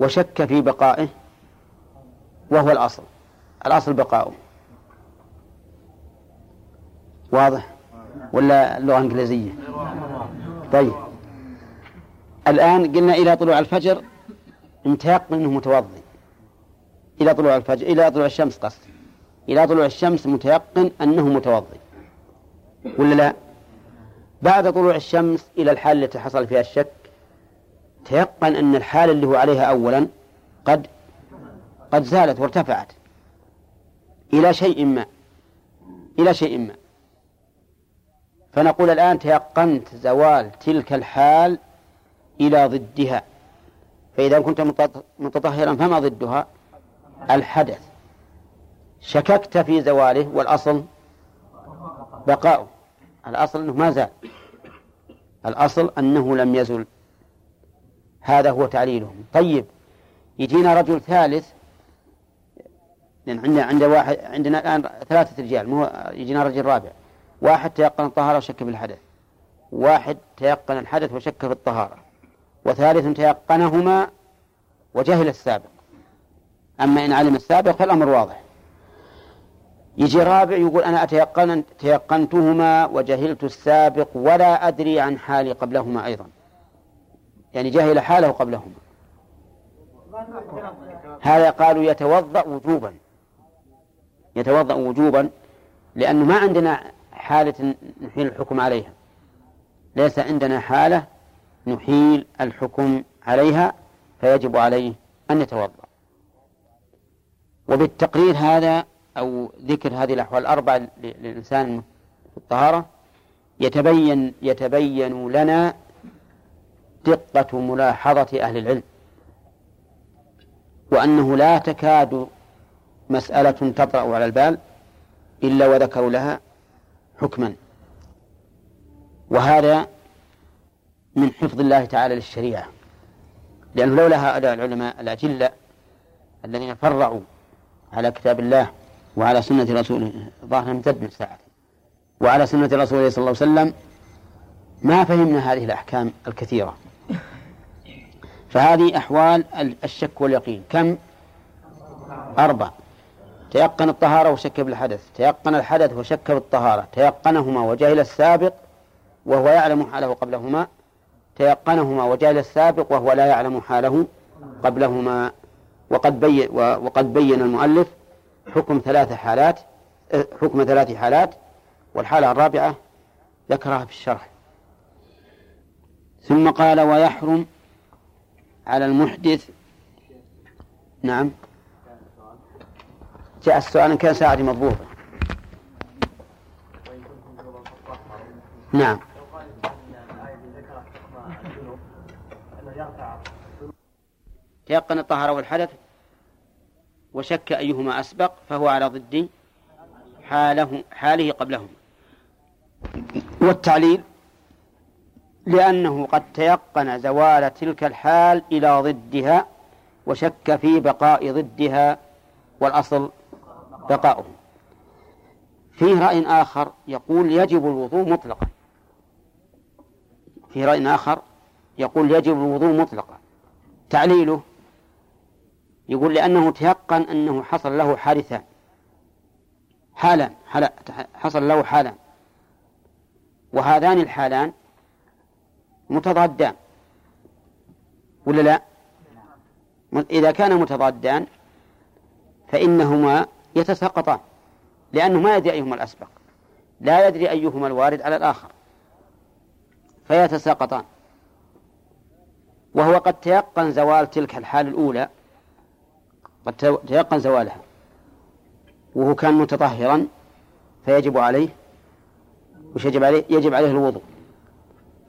وشك في بقائه وهو الأصل الأصل بقاؤه واضح؟ ولا اللغة الإنجليزية؟ طيب. الآن قلنا إلى طلوع الفجر متيقن أنه متوضي. إلى طلوع الفجر إلى طلوع الشمس قصد إلى طلوع الشمس متيقن أنه متوضي. ولا لا؟ بعد طلوع الشمس إلى الحال التي حصل فيها الشك تيقن أن الحال اللي هو عليها أولا قد قد زالت وارتفعت. إلى شيء ما. إلى شيء ما. فنقول الآن تيقنت زوال تلك الحال إلى ضدها. فإذا كنت متطهرا فما ضدها؟ الحدث. شككت في زواله والأصل بقاؤه الأصل أنه ما زال. الأصل أنه لم يزل. هذا هو تعليلهم. طيب يجينا رجل ثالث. لأن عندنا عند واحد عندنا الآن ثلاثة رجال. مو يجينا رجل رابع. واحد تيقن الطهارة وشك في الحدث واحد تيقن الحدث وشك في الطهارة وثالث تيقنهما وجهل السابق. أما إن علم السابق فالأمر واضح. يجي رابع يقول أنا أتيقن تيقنتهما وجهلت السابق ولا أدري عن حالي قبلهما أيضا. يعني جهل حاله قبلهما. هذا قالوا يتوضأ وجوبا. يتوضأ وجوبا لأنه ما عندنا حالة نحيل الحكم عليها. ليس عندنا حالة نحيل الحكم عليها فيجب عليه أن يتوضأ. وبالتقرير هذا أو ذكر هذه الأحوال الأربع للإنسان في الطهارة يتبين يتبين لنا دقة ملاحظة أهل العلم. وأنه لا تكاد مسألة تطرأ على البال إلا وذكروا لها حكما. وهذا من حفظ الله تعالى للشريعة. لأنه لولا هؤلاء العلماء الأجلة الذين فرعوا على كتاب الله وعلى سنة رسوله ظاهر امتد من ساعة وعلى سنة رسوله صلى الله عليه وسلم ما فهمنا هذه الأحكام الكثيرة. فهذه أحوال الشك واليقين. كم؟ أربع. تيقن الطهارة وشك بالحدث تيقن الحدث وشك بالطهارة تيقنهما وجهل السابق وهو يعلم حاله قبلهما تيقنهما وجهل السابق وهو لا يعلم حاله قبلهما. وقد بين وقد بين المؤلف حكم ثلاث حالات حكم ثلاث حالات والحالة الرابعة ذكرها في الشرح. ثم قال ويحرم على المحدث نعم. جاء السؤال إن كان ساعتي مضبوطة نعم. تيقن الطهارة والحدث وشك أيهما أسبق فهو على ضد حاله حاله قبلهما والتعليل لأنه قد تيقن زوال تلك الحال إلى ضدها وشك في بقاء ضدها والأصل بقاؤه فيه رأي آخر يقول يجب الوضوء مطلقا. في رأي آخر يقول يجب الوضوء مطلقا. تعليله يقول لأنه تيقن أنه حصل له حادثان. حالان حال حصل له حالان. وهذان الحالان متضادان. ولا لا؟ إذا كان متضادان فإنهما يتساقطان لأنه ما يدري أيهما الأسبق. لا يدري أيهما الوارد على الآخر. فيتساقطان. وهو قد تيقن زوال تلك الحال الأولى قد تيقن زوالها. وهو كان متطهرا فيجب عليه وش يجب عليه؟ يجب عليه الوضوء.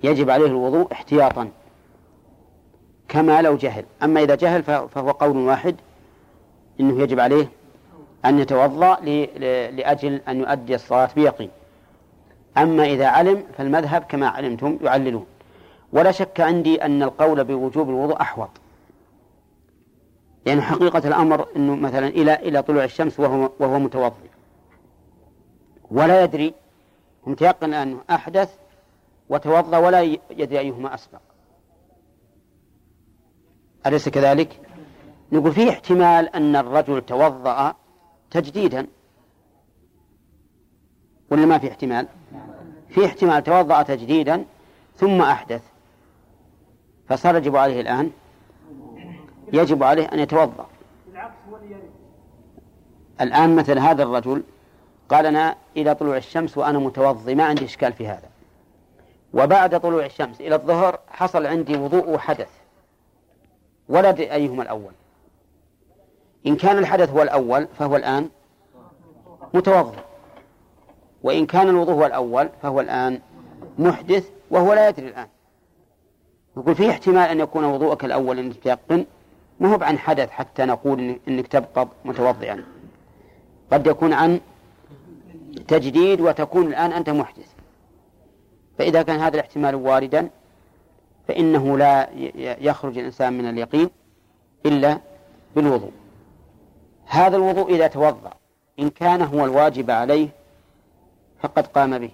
يجب عليه الوضوء احتياطا. كما لو جهل. أما إذا جهل فهو قول واحد إنه يجب عليه أن يتوضأ لأجل أن يؤدي الصلاة بيقين. أما إذا علم فالمذهب كما علمتم يعللون. ولا شك عندي أن القول بوجوب الوضوء أحوط. لأن يعني حقيقة الأمر أنه مثلا إلى إلى طلوع الشمس وهو وهو متوضئ. ولا يدري متيقن أنه أحدث وتوضأ ولا يدري أيهما أسبق. أليس كذلك؟ نقول فيه احتمال أن الرجل توضأ تجديدا. ولا ما في احتمال؟ في احتمال توضأ تجديدا ثم أحدث. فصار يجب عليه الآن يجب عليه أن يتوضأ. الآن مثل هذا الرجل قال أنا إلى طلوع الشمس وأنا متوضي ما عندي إشكال في هذا. وبعد طلوع الشمس إلى الظهر حصل عندي وضوء وحدث. أدري أيهما الأول؟ إن كان الحدث هو الأول فهو الآن متوضئ. وإن كان الوضوء هو الأول فهو الآن محدث وهو لا يدري الآن. يقول في احتمال أن يكون وضوءك الأول أن تيقن. ما هو عن حدث حتى نقول إنك تبقى متوضئا. قد يكون عن تجديد وتكون الآن أنت محدث. فإذا كان هذا الاحتمال واردا فإنه لا يخرج الإنسان من اليقين إلا بالوضوء. هذا الوضوء إذا توضأ إن كان هو الواجب عليه فقد قام به.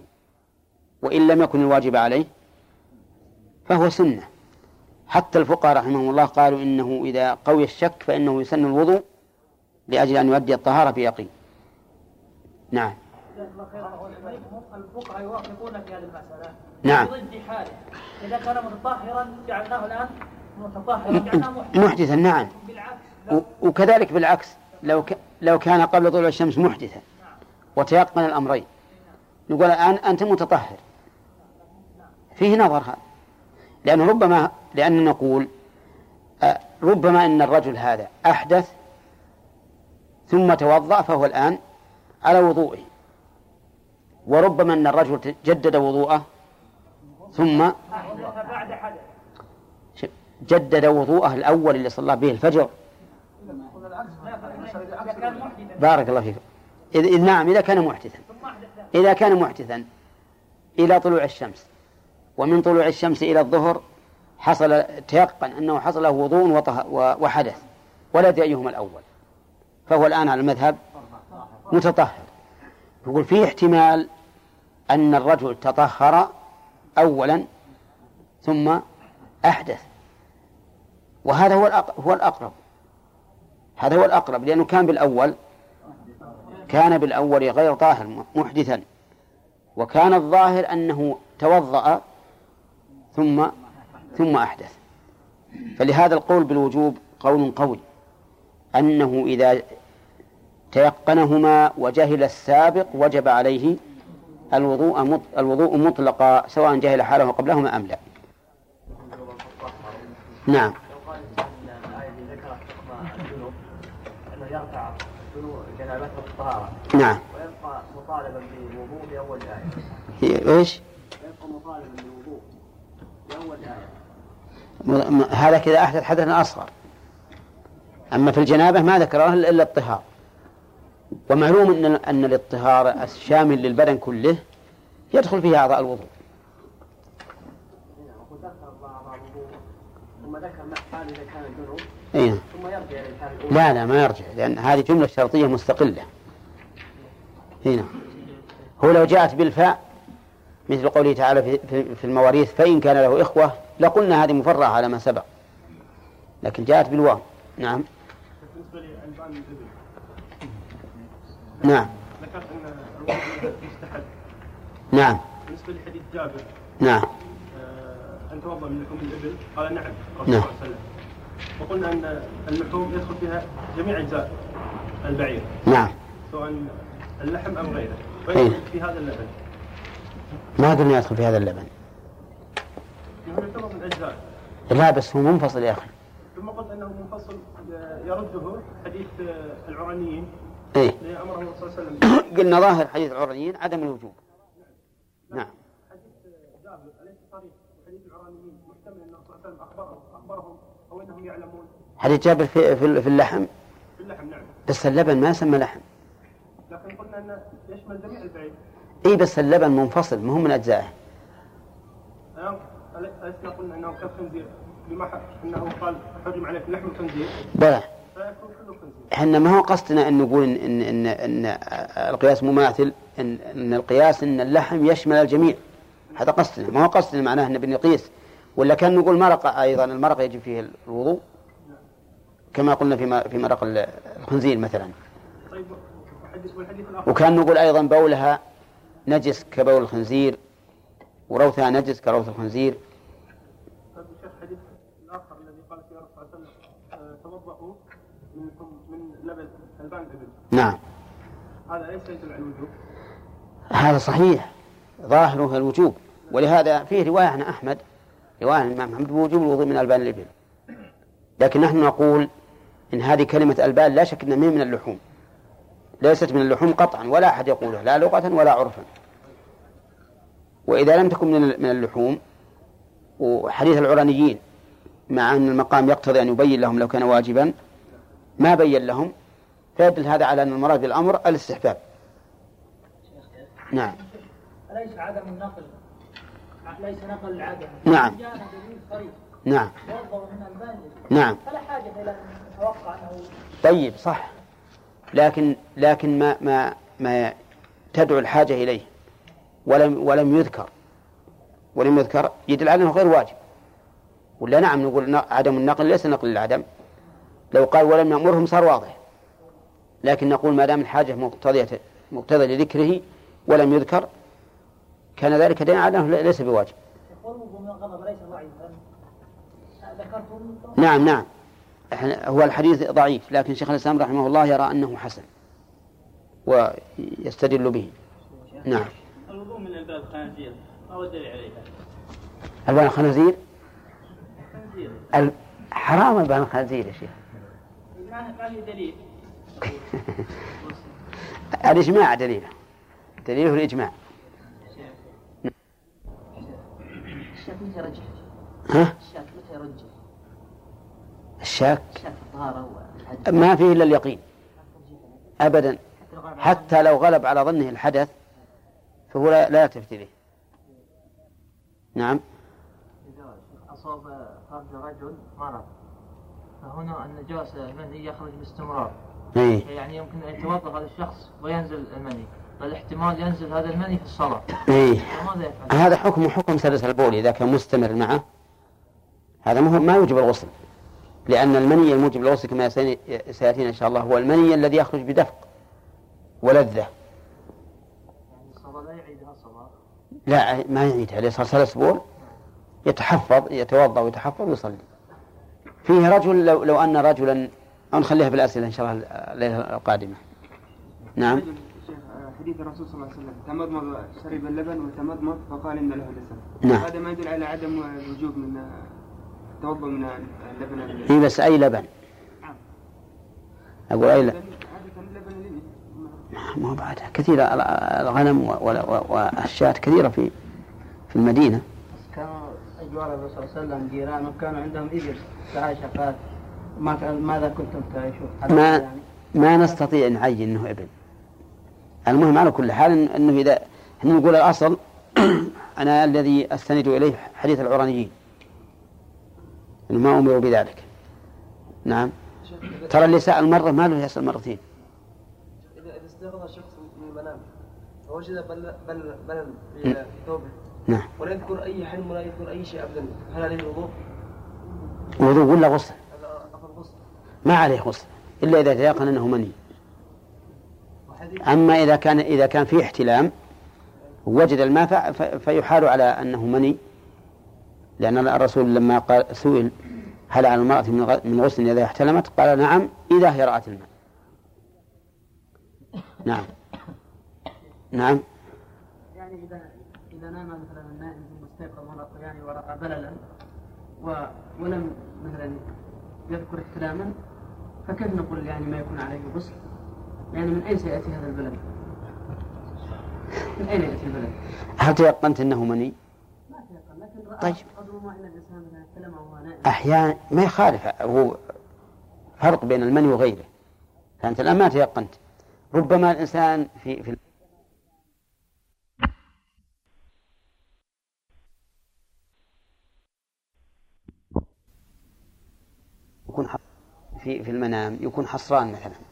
وإن لم يكن الواجب عليه فهو سنة. حتى الفقهاء رحمهم الله قالوا إنه إذا قوي الشك فإنه يسن الوضوء لأجل أن يؤدي الطهارة بيقين نعم. الفقهاء يوافقون في هذه المسألة. نعم. ضد حاله إذا كان متطهرا جعلناه الآن متطهرا جعلناه محدثا نعم. بالعكس و- وكذلك بالعكس. لو ك... لو كان قبل طلوع الشمس محدثا وتيقن الأمرين. نقول الآن أنت متطهر. فيه نظر هذا. لأنه ربما لأن نقول آه، ربما أن الرجل هذا أحدث ثم توضأ فهو الآن على وضوئه. وربما أن الرجل جدد وضوءه ثم جدد وضوءه الأول اللي صلى به الفجر. بارك الله فيك. إذ نعم إذا كان محدثا. إذا كان محدثا إلى طلوع الشمس. ومن طلوع الشمس إلى الظهر حصل تيقن أنه حصل له وضوء وحدث ولا أدري أيهما الأول؟ فهو الآن على المذهب متطهر. يقول في احتمال أن الرجل تطهر أولا ثم أحدث. وهذا هو هو الأقرب. هذا هو الأقرب لأنه كان بالأول كان بالأول غير طاهر محدثا. وكان الظاهر أنه توضأ ثم ثم أحدث. فلهذا القول بالوجوب قول قوي. أنه إذا تيقنهما وجهل السابق وجب عليه الوضوء. الوضوء مطلقا سواء جهل حاله قبلهما أم لا. نعم لو قال الإنسان إن الآية اللي ذكرت حكم الجنوب أنه يرفع بالطهارة نعم. ويبقى مطالبا بالوضوء بأول الآية إيش؟ ويبقى مطالبا بالوضوء بأول الآية هذا كذا أحدث حدثا أصغر أما في الجنابة ما ذكره إلا الطهار ومعلوم أن أن الاطهار الشامل للبدن كله يدخل فيه أعضاء الوضوء. الوضوء. ثم ذكر حال إذا كان الجنوب. أي الأولى لا لا ما يرجع لأن هذه جملة شرطية مستقلة. هنا هو لو جاءت بالفاء مثل قوله تعالى في- في في المواريث فإن كان له إخوة لقلنا هذه مفرعة على ما سبق. لكن جاءت بالواو. نعم. نعم. ذكر ذكرت مستحب نعم. بالنسبة لحديث جابر نعم. آه، ان توضا من لحوم الإبل؟ قال نعم. نعم. وقلنا أن اللحوم يدخل فيها جميع أجزاء البعير. نعم. سواء اللحم ام غيره. إيه. ويدخل في هذا اللبن. ما قلنا يدخل في هذا اللبن. يعتبر من اجزاء لا بس هو منفصل يا أخي. ثم قلت إنه منفصل يرده حديث العرانيين. اللي امره صلى الله عليه وسلم. قلنا ظاهر حديث العرنيين عدم الوجوب. نعم حديث جابر اليس صريح حديث العرانيين محتمل انه صلى الله عليه وسلم اخبرهم اخبرهم أو إنهم يعلمون. حديث جابر في, في, في اللحم؟ في اللحم نعم. بس اللبن ما سمى لحم. لكن قلنا انه يشمل جميع البعير إي بس اللبن منفصل ما هو من أجزائه. الان ألسنا قلنا إنه كالخنزير بما إنه قال حرم عليك لحم الخنزير. بلى. إحنا ما هو قصدنا إن نقول ان ان ان, إن القياس مماثل ان, إن القياس إن اللحم يشمل الجميع. هذا قصدنا. ما هو قصدنا معناه إن بنقيس ولا كان نقول مرقه أيضا المرقه يجب فيه الوضوء كما قلنا في في مرق ال- الخنزير مثلا. وكان نقول أيضا بولها نجس كبول الخنزير وروثها نجس كروث الخنزير. نعم. هذا ليس الوجوب هذا صحيح ظاهره الوجوب. ولهذا فيه رواية عن أحمد عن الإمام أحمد بوجوب الوضوء من ألبان الإبل. لكن نحن نقول إن هذه كلمة ألبان لا شك أنها من اللحوم. ليست من اللحوم قطعا ولا أحد يقولها لا لغة ولا عرفا. وإذا لم تكن من اللحوم وحديث العرانيين مع أن المقام يقتضي أن يبين لهم لو كان واجبا ما بين لهم فيدل هذا على أن المراد بالأمر الاستحباب. نعم. أليس عدم النقل ليس نقل العدم. نعم. نعم. نعم. فلا حاجة إلى أن نتوقع أنه طيب صح. لكن لكن ما ما ما تدعو الحاجة إليه. ولم ولم يذكر. ولم يذكر. يدل على أنه غير واجب. ولا نعم نقول عدم النقل ليس نقل العدم لو قال ولم نأمرهم صار واضح. لكن نقول ما دام الحاجة مقتضية مقتضى لذكره ولم يذكر كان ذلك دليلا على أنه ليس بواجب. الخروج من الغضب ليس ضعيفا. ذكرتم نعم نعم. هو الحديث ضعيف لكن شيخ الإسلام رحمه الله يرى أنه حسن ويستدل به. نعم. الوضوء من الباب خنازير ما هو الدليل عليها؟ ألبان الخنازير؟ حرام ألبان الخنازير يا شيخ. ما ما في دليل؟ الإجماع دليله دليله الإجماع. الشاك متى يرجح؟ ها؟ الشاك متى يرجح؟ الشاك؟ الشاك الطهارة ما فيه إلا اليقين. أبدا. حتى لو غلب على ظنه الحدث فهو لا, لا يلتفت إليه. نعم. أصاب فرج رجل مرض. فهنا النجاسة المني يخرج باستمرار. إيه. يعني يمكن أن يتوضأ هذا الشخص وينزل المني. بل احتمال ينزل هذا المني في الصلاة. إيه. هذا حكم حكم سلس البول إذا كان مستمر معه هذا ما هو- ما يوجب الغسل. لأن المني الموجب للغسل كما سيأتي- سيأتينا إن شاء الله هو المني الذي يخرج بدفق ولذة. يعني لا ما يعيدها إذا صار سلس بول يتحفظ يتوضأ ويتحفظ ويصلي. فيه رجل لو, لو أن رجلا أو نخليها في الأسئلة إن شاء الله الليلة القادمة. نعم. حديث الرسول صلى الله عليه وسلم تمضمض شرب اللبن وتمضمض فقال إن له دسم نعم. هذا ما يدل على عدم الوجوب من التوضا من اللبن. ال- إيه بس أي لبن؟ أقول أي لبن؟ عادة اللبن اللي ما هو بعدها. كثيرة ال- الغنم والشاة كثيرة في في المدينة. كانوا أجوار الرسول صلى الله عليه وسلم جيرانه كانوا عندهم إبل كان- ماذا كنتم تعيشون؟ ما يعني. ما نستطيع نعين إنه ابن المهم على كل حال إن- إنه اذا إحنا نقول الأصل أنا الذي أستند إليه حديث العرانيين. إنه ما أمروا بذلك. نعم. ترى اللي سال مره ما له يسال مرتين. إذا إذا استيقظ الشخص من المنام فوجد بل بل بلل في ثوبه نعم. ولا يذكر أي حلم ولا يذكر أي شيء أبدا هل عليه الوضوء؟ وضوء ولا غسل. ما عليه غسل. إلا إذا تيقن إنه مني. أما إذا كان إذا كان فيه احتلام وجد الماء فيحال على أنه مني لأن الرسول لما قال سئل هل على المرأة من غسل إذا احتلمت قال نعم إذا هي رأت الماء نعم نعم يعني إذا إذا نام مثلا النائم ورأى يعني ورأى بللا. ولم مثلا يذكر احتلاما فكيف نقول يعني ما يكون عليه غسل؟ يعني من أين سيأتي هذا البلد؟ من أين يأتي البلد؟ هل تيقنت أنه مني ما تيقن لكن رأى طيب. الإنسان وهو نائم أحيانا ما يخالف هو فرق بين المني وغيره فأنت الآن ما تيقنت ربما الإنسان في في يكون في في المنام يكون حصران مثلا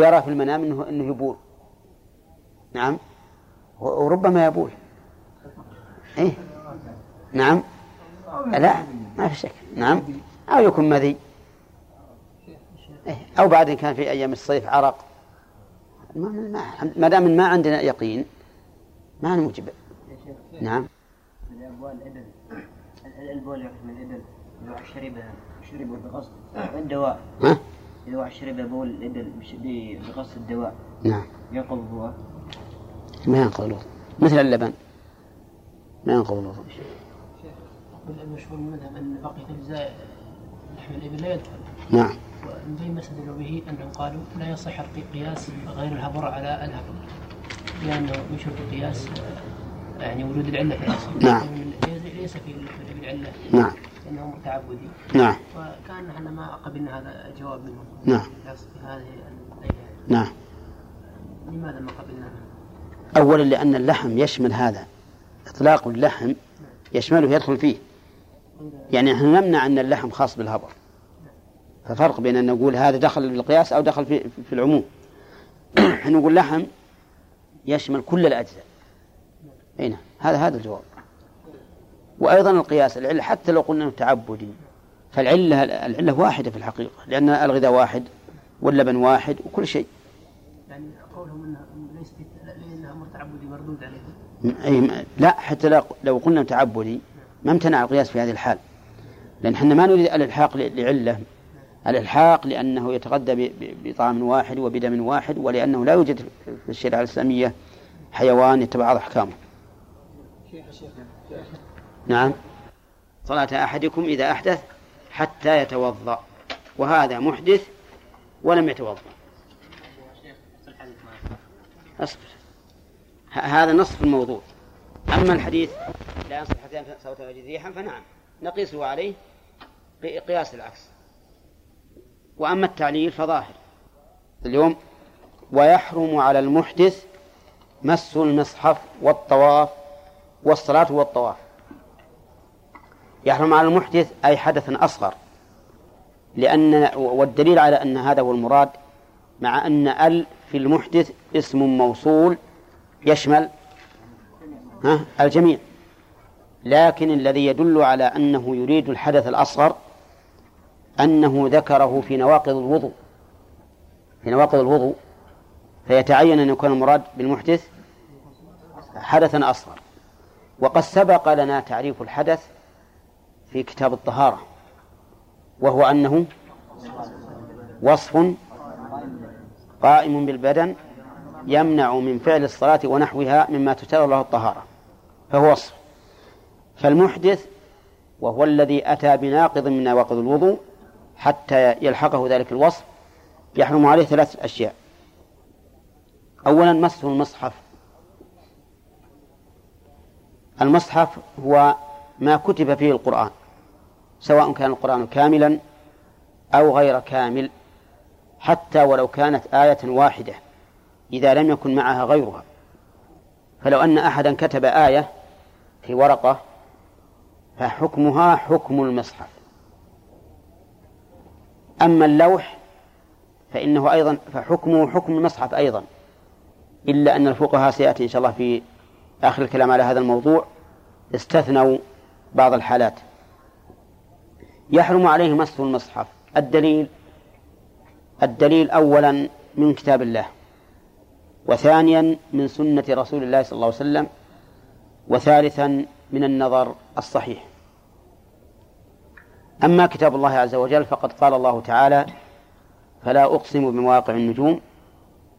ويرى في المنام انه إنه يبول. نعم. وربما يبول. إيه. نعم. لا ما في شك. نعم. أو يكون مذي. إيه، أو بعد إن كان في أيام الصيف عرق. ما ما ما دام ما عندنا يقين ما نوجب نعم. الأبوال الإبل البول يحكم الإبل إذا واحد شرب شرب بقصد الدواء ها؟ واحد شرب بول الإبل بش- ب- بقصد الدواء. نعم. ينقض الوضوء ما ينقض الوضوء مثل اللبن. ما ينقض الوضوء المشهور من المذهب أن بقية اجزاء لحم الإبل لا يدخل نعم. زي ما استدلوا به أنهم قالوا لا يصح قياس غير الهبر على الهبر لأنه من شرط القياس يعني وجود العلة في الأصل. نعم. ليس- في عله نعم. لأنه أمر تعبدي نعم. وكان إحنا ما قبلنا هذا الجواب منهم نعم. في هذه الليلة نعم. لماذا ما قبلناها؟ أولا لأن اللحم يشمل هذا. إطلاق اللحم يشمله يدخل فيه. يعني نحن نمنع أن اللحم خاص بالهبر. ففرق بين أن نقول هذا دخل بالقياس أو دخل في, في العموم. نقول لحم يشمل كل الأجزاء. هنا هذا هذا الجواب. وأيضا القياس العلة حتى لو قلنا أنه تعبدي. فالعلة العلة واحدة في الحقيقة لأن الغذاء واحد واللبن واحد وكل شيء. يعني قولهم انها ليس أمر تعبدي مردود عليه. لا حتى لو- لو قلنا تعبدي ما امتنع القياس في هذه الحال. لأن إحنا ما نريد الإلحاق لعلة. الإلحاق لأنه يتغذى بطعام واحد وبدم واحد ولأنه لا يوجد في الشريعة الإسلامية حيوان يتبع أحكامه. نعم. صلاة أحدكم إذا أحدث حتى يتوضأ وهذا محدث ولم يتوضأ. أصبر. هذا نصف الموضوع. أما الحديث لا ينصح حتى ينفع صوتا ويجد ريحا فنعم نقيسه عليه بقياس العكس. وأما التعليل فظاهر. اليوم ويحرم على المحدث مس المصحف والطواف والصلاة والطواف. يحرم على المحدث أي حدث أصغر. لأن والدليل على أن هذا هو المراد مع أن ال في المحدث اسم موصول يشمل ها الجميع. لكن الذي يدل على أنه يريد الحدث الأصغر أنه ذكره في نواقض الوضوء. في نواقض الوضوء. فيتعين أن يكون المراد بالمحدث حدثا أصغر. وقد سبق لنا تعريف الحدث في كتاب الطهارة وهو أنه وصف قائم بالبدن يمنع من فعل الصلاة ونحوها مما تشترط له الطهارة فهو وصف. فالمحدث وهو الذي أتى بناقض من نواقض الوضوء حتى يلحقه ذلك الوصف يحرم عليه ثلاث أشياء. أولا مسه المصحف. المصحف هو ما كتب فيه القرآن. سواء كان القرآن كاملا أو غير كامل حتى ولو كانت آية واحدة إذا لم يكن معها غيرها. فلو أن أحدا كتب آية في ورقة فحكمها حكم المصحف. أما اللوح فإنه أيضا فحكمه حكم المصحف أيضا. إلا أن الفقهاء سيأتي إن شاء الله في آخر الكلام على هذا الموضوع استثنوا بعض الحالات. يحرم عليه مس المصحف. الدليل الدليل أولا من كتاب الله وثانيا من سنة رسول الله صلى الله عليه وسلم وثالثا من النظر الصحيح. أما كتاب الله عز وجل فقد قال الله تعالى فلا أقسم بمواقع النجوم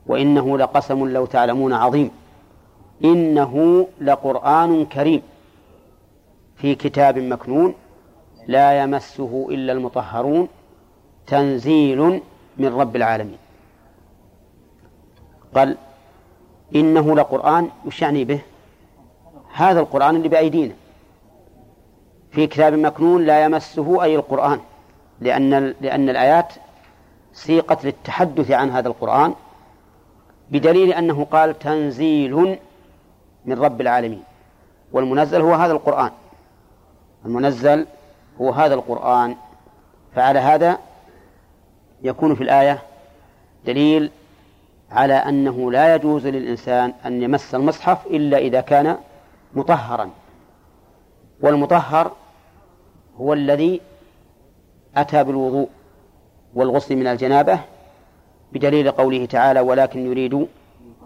وإنه لقسم لو تعلمون عظيم. إنه لقرآن كريم في كتاب مكنون لا يمسه إلا المطهرون تنزيل من رب العالمين. قال إنه لقرآن وش يعني به. هذا القرآن اللي بأيدينا. في كتاب مكنون لا يمسه أي القرآن. لأن لأن الآيات سيقت للتحدث عن هذا القرآن بدليل أنه قال تنزيل من رب العالمين. والمنزل هو هذا القرآن. المنزل هو هذا القرآن فعلى هذا يكون في الآية دليل على أنه لا يجوز للإنسان أن يمس المصحف إلا إذا كان مطهرا. والمطهر هو الذي أتى بالوضوء والغسل من الجنابة بدليل قوله تعالى ولكن يريد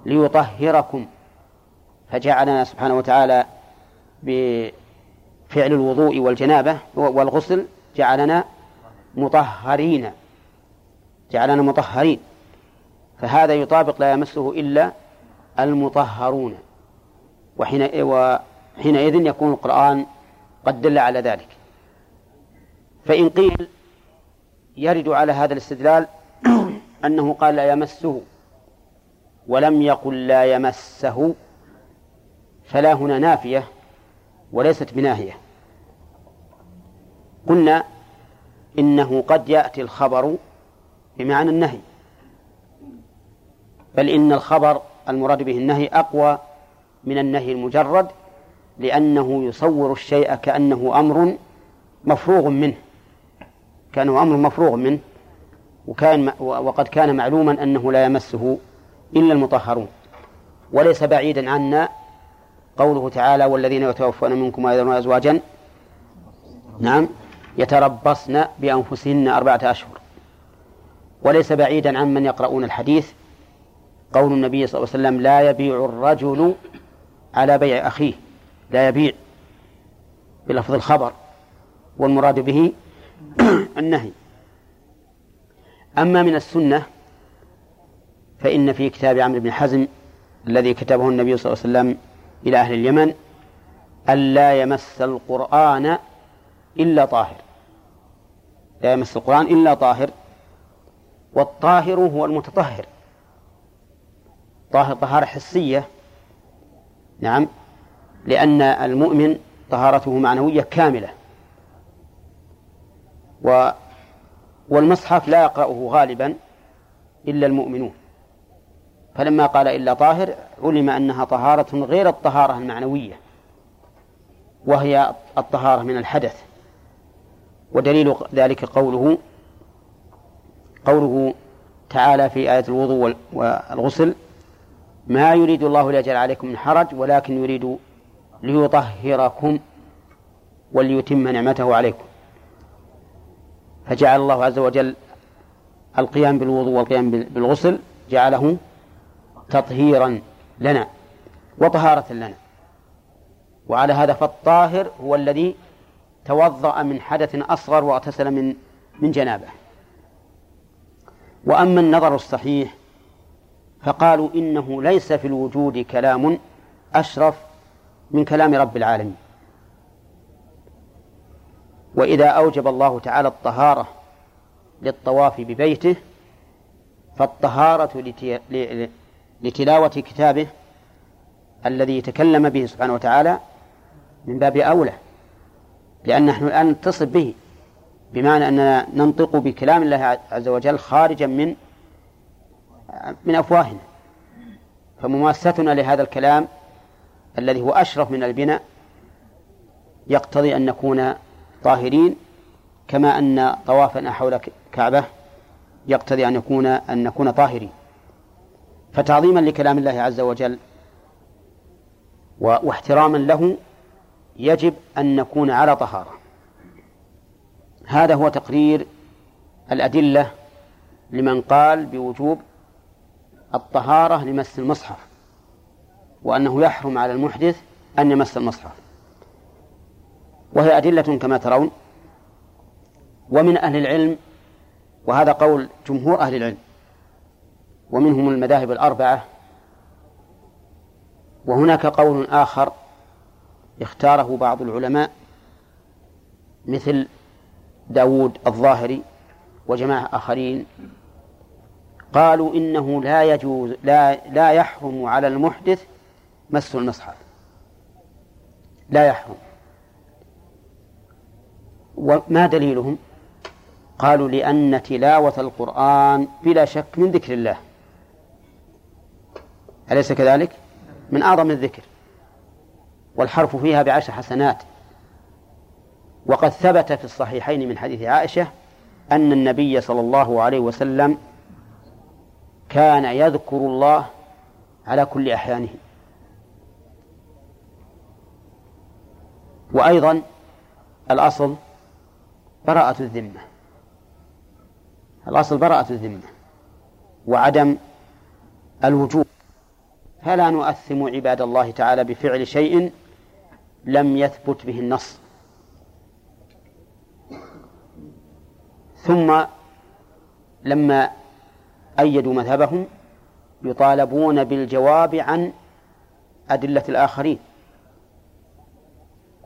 ليطهركم فجعلنا سبحانه وتعالى بفعل الوضوء والجنابة والغسل جعلنا مطهرين. جعلنا مطهرين. فهذا يطابق لا يمسه إلا المطهرون. وحين وحينئذ يكون القرآن قد دل على ذلك. فإن قيل يرد على هذا الاستدلال أنه قال لا يمسه ولم يقل لا يمسه فلا هنا نافية وليست بناهية. قلنا إنه قد يأتي الخبر بمعنى النهي. بل إن الخبر المراد به النهي أقوى من النهي المجرد لأنه يصور الشيء كأنه أمر مفروغ منه كأنه أمر مفروغ منه وكان وقد كان معلوما أنه لا يمسه إلا المطهرون. وليس بعيدا عنا قوله تعالى والذين يتوفون منكم ويذرون أزواجا نعم. يتربصن بأنفسهن أربعة أشهر. وليس بعيدا عن من يقرؤون الحديث. قول النبي صلى الله عليه وسلم لا يبيع الرجل على بيع أخيه. لا يبيع. بلفظ الخبر. والمراد به النهي. أما من السنة فإن في كتاب عمرو بن حزم الذي كتبه النبي صلى الله عليه وسلم إلى أهل اليمن ألا يمس القرآن إلا طاهر. لا يمس القرآن إلا طاهر والطاهر هو المتطهر. طاهر طهارة حسية. نعم. لأن المؤمن طهارته معنوية كاملة. و والمصحف لا يقرأه غالبا إلا المؤمنون. فلما قال إلا طاهر علم أنها طهارة غير الطهارة المعنوية وهي الطهارة من الحدث. ودليل ذلك قوله قوله تعالى في آية الوضوء والغسل ما يريد الله ليجعل عليكم من حرج ولكن يريد ليطهركم وليتم نعمته عليكم. فجعل الله عز وجل القيام بالوضوء والقيام بالغسل جعله تطهيرا لنا وطهارة لنا. وعلى هذا فالطاهر هو الذي توضأ من حدث أصغر واغتسل من من جنابه. وأما النظر الصحيح فقالوا إنه ليس في الوجود كلام أشرف من كلام رب العالمين. وإذا أوجب الله تعالى الطهارة للطواف ببيته فالطهارة لتلاوة كتابه الذي تكلم به سبحانه وتعالى من باب أولى. لأن نحن الآن نتصل به بمعنى أننا ننطق بكلام الله عز وجل خارجا من من أفواهنا. فمماستنا لهذا الكلام الذي هو أشرف من البناء يقتضي أن نكون طاهرين كما أن طوافنا حول كعبة يقتضي أن يكون أن نكون طاهرين. فتعظيما لكلام الله عز وجل واحتراما له يجب أن نكون على طهارة. هذا هو تقرير الأدلة لمن قال بوجوب الطهارة لمس المصحف وأنه يحرم على المحدث أن يمس المصحف. وهي أدلة كما ترون ومن أهل العلم وهذا قول جمهور أهل العلم ومنهم المذاهب الأربعة وهناك قول آخر اختاره بعض العلماء مثل داود الظاهري وجماعة آخرين. قالوا إنه لا يجوز لا لا يحرم على المحدث مس المصحف. لا يحرم. وما دليلهم؟ قالوا لأن تلاوة القرآن بلا شك من ذكر الله. أليس كذلك؟ من أعظم الذكر. والحرف فيها بعشر حسنات. وقد ثبت في الصحيحين من حديث عائشة أن النبي صلى الله عليه وسلم كان يذكر الله على كل أحيانه. وأيضا الأصل براءة الذمة. الأصل براءة الذمة وعدم الوجوب. فلا نؤثم عباد الله تعالى بفعل شيء لم يثبت به النص. ثم لما أيدوا مذهبهم يطالبون بالجواب عن أدلة الآخرين.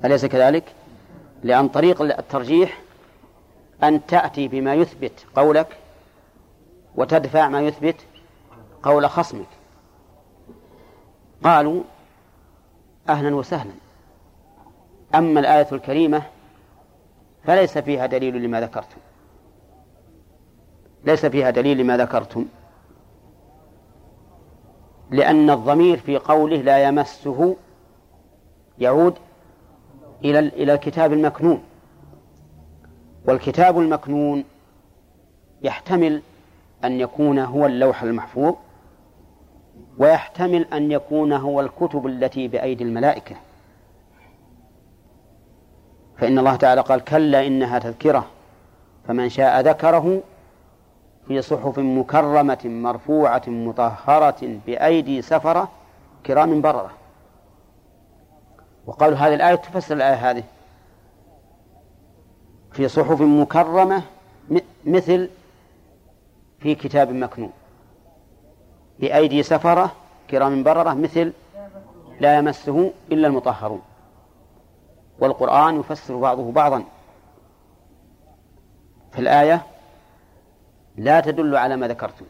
أليس كذلك؟ لأن طريق الترجيح أن تأتي بما يثبت قولك وتدفع ما يثبت قول خصمك. قالوا أهلا وسهلا. أما الآية الكريمة فليس فيها دليل لما ذكرتم. ليس فيها دليل لما ذكرتم. لأن الضمير في قوله لا يمسه يعود إلى إلى الكتاب المكنون. والكتاب المكنون يحتمل أن يكون هو اللوح المحفوظ ويحتمل أن يكون هو الكتب التي بأيدي الملائكة. فإن الله تعالى قال كلا إنها تذكرة فمن شاء ذكره في صحف مكرمة مرفوعة مطهرة بأيدي سفرة كرام بررة. وقالوا هذه الآية تفسر الآية هذه. في صحف مكرمة مثل في كتاب مكنون. بأيدي سفرة كرام بررة مثل لا يمسه إلا المطهرون. والقرآن يفسر بعضه بعضا. في الآية لا تدل على ما ذكرتم.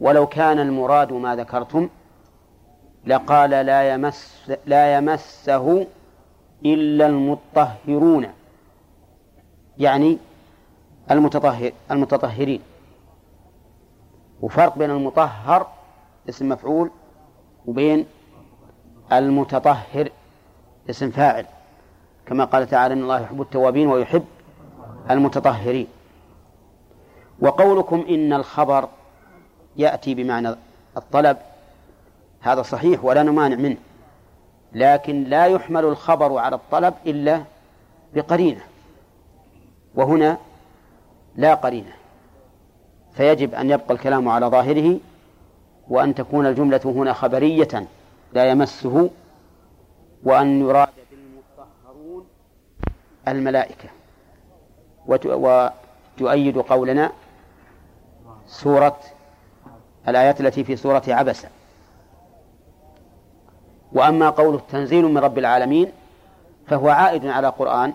ولو كان المراد ما ذكرتم لقال لا يمس لا يمسه إلا المطهرون. يعني المتطهر المتطهرين. وفرق بين المطهر اسم مفعول وبين المتطهر. اسم فاعل. كما قال تعالى إن الله يحب التوابين ويحب المتطهرين. وقولكم إن الخبر يأتي بمعنى الطلب. هذا صحيح ولا نمانع منه. لكن لا يحمل الخبر على الطلب إلا بقرينة. وهنا لا قرينة. فيجب أن يبقى الكلام على ظاهره وأن تكون الجملة هنا خبرية لا يمسه وأن يراد بالمطهرون الملائكة. وتؤيد قولنا سورة الآيات التي في سورة عبسة. وأما قوله تنزيل من رب العالمين فهو عائد على قرآن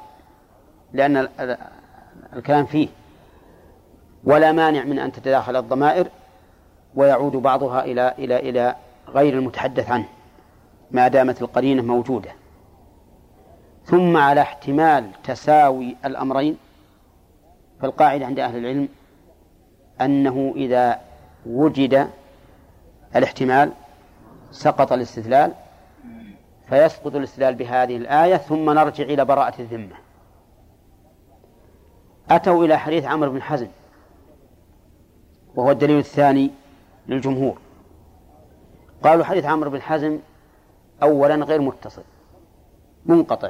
لأن الكلام فيه. ولا مانع من أن تتداخل الضمائر ويعود بعضها إلى إلى إلى غير المتحدث عنه. ما دامت القرينة موجودة. ثم على احتمال تساوي الأمرين فالقاعدة عند أهل العلم أنه إذا وجد الاحتمال سقط الاستدلال فيسقط الاستدلال بهذه الآية ثم نرجع إلى براءة الذمة. أتوا إلى حديث عمرو بن حزم وهو الدليل الثاني للجمهور. قالوا حديث عمرو بن حزم أولا غير متصل منقطع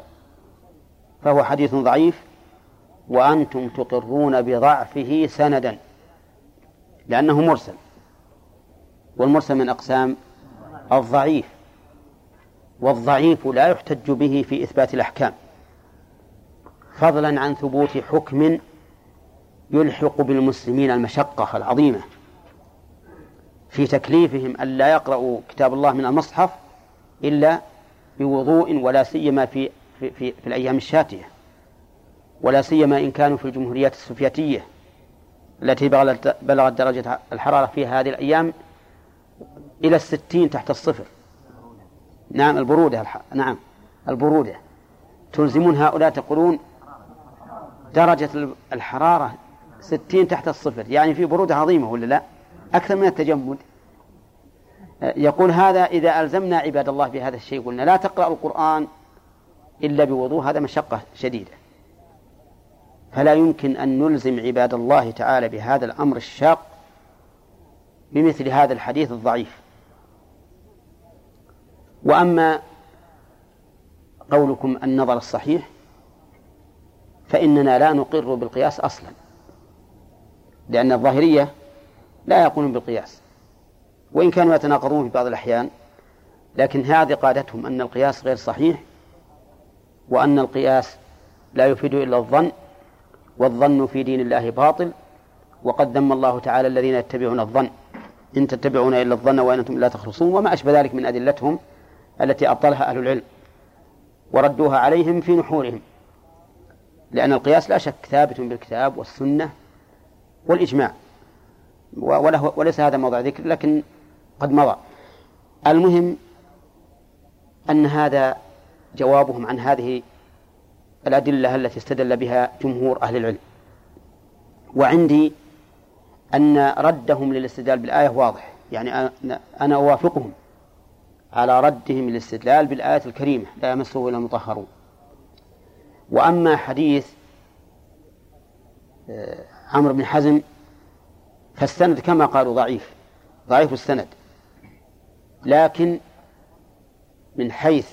فهو حديث ضعيف وأنتم تقرون بضعفه سندا لأنه مرسل والمرسل من أقسام الضعيف والضعيف لا يحتج به في إثبات الأحكام فضلا عن ثبوت حكم يلحق بالمسلمين المشقة العظيمة في تكليفهم أن لا يقرأوا كتاب الله من المصحف إلا بوضوء ولا سيما في في, في, في الأيام الشاتية. ولا سيما إن كانوا في الجمهوريات السوفيتية التي بلغت درجة الحرارة في هذه الأيام إلى الستين تحت الصفر. نعم البرودة. نعم البرودة. تلزمون هؤلاء تقولون درجة الحرارة ستين تحت الصفر. يعني في برودة عظيمة ولا لا؟ أكثر من التجمد. يقول هذا إذا ألزمنا عباد الله بهذا الشيء قلنا لا تقرأ القرآن إلا بوضوء هذا مشقة شديدة. فلا يمكن أن نلزم عباد الله تعالى بهذا الأمر الشاق بمثل هذا الحديث الضعيف. وأما قولكم النظر الصحيح فإننا لا نقر بالقياس أصلا لأن الظاهرية لا يقولون بالقياس. وإن كانوا يتناقضون في بعض الأحيان لكن هذه قادتهم أن القياس غير صحيح وأن القياس لا يفيد إلا الظن والظن في دين الله باطل وقد ذم الله تعالى الذين يتبعون الظن. إن تتبعون إلا الظن وإن أنتم لا تخرصون وما أشبه ذلك من أدلتهم التي أبطلها أهل العلم وردوها عليهم في نحورهم. لأن القياس لا شك ثابت بالكتاب والسنة والإجماع وله وليس هذا موضع ذكر لكن قد مضى. المهم أن هذا جوابهم عن هذه الأدلة التي استدل بها جمهور أهل العلم. وعندي أن ردهم للاستدلال بالآية واضح. يعني أنا أوافقهم على ردهم للاستدلال بالآية الكريمة لا يمسه إلا المطهرون. وأما حديث آه، عمرو بن حزم فالسند كما قالوا ضعيف ضعيف السند. لكن من حيث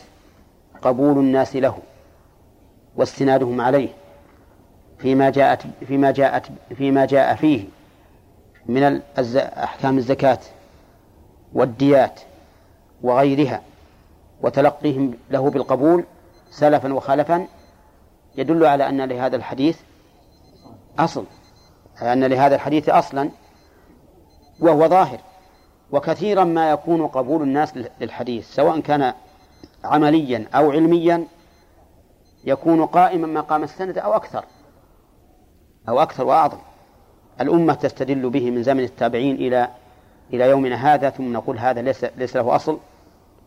قبول الناس له واستنادهم عليه فيما جاءت فيما جاءت فيما جاء فيه من أحكام الزكاة والديات وغيرها وتلقيهم له بالقبول سلفا وخلفا يدل على أن لهذا الحديث أصل أن لهذا الحديث أصلا وهو ظاهر. وكثيرا ما يكون قبول الناس للحديث سواء كان عمليا أو علميا يكون قائما مقام السند أو أكثر أو أكثر وأعظم. الأمة تستدل به من زمن التابعين إلى إلى يومنا هذا ثم نقول هذا ليس ليس له أصل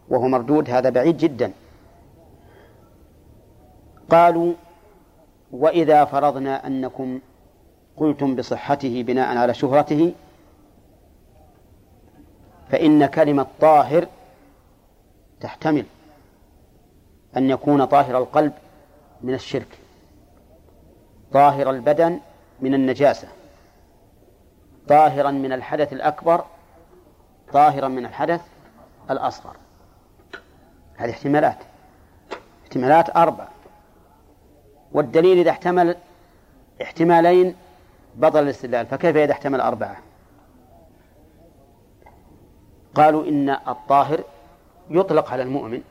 وهو مردود هذا بعيد جدا. قالوا وإذا فرضنا أنكم قلتم بصحته بناء على شهرته فإن كلمة طاهر تحتمل أن يكون طاهر القلب من الشرك طاهر البدن من النجاسة طاهرا من الحدث الأكبر طاهرا من الحدث الأصغر. هذه احتمالات احتمالات أربع والدليل إذا احتمل احتمالين بطل الاستدلال فكيف إذا احتمل أربعة؟ قالوا إن الطاهر يطلق على المؤمن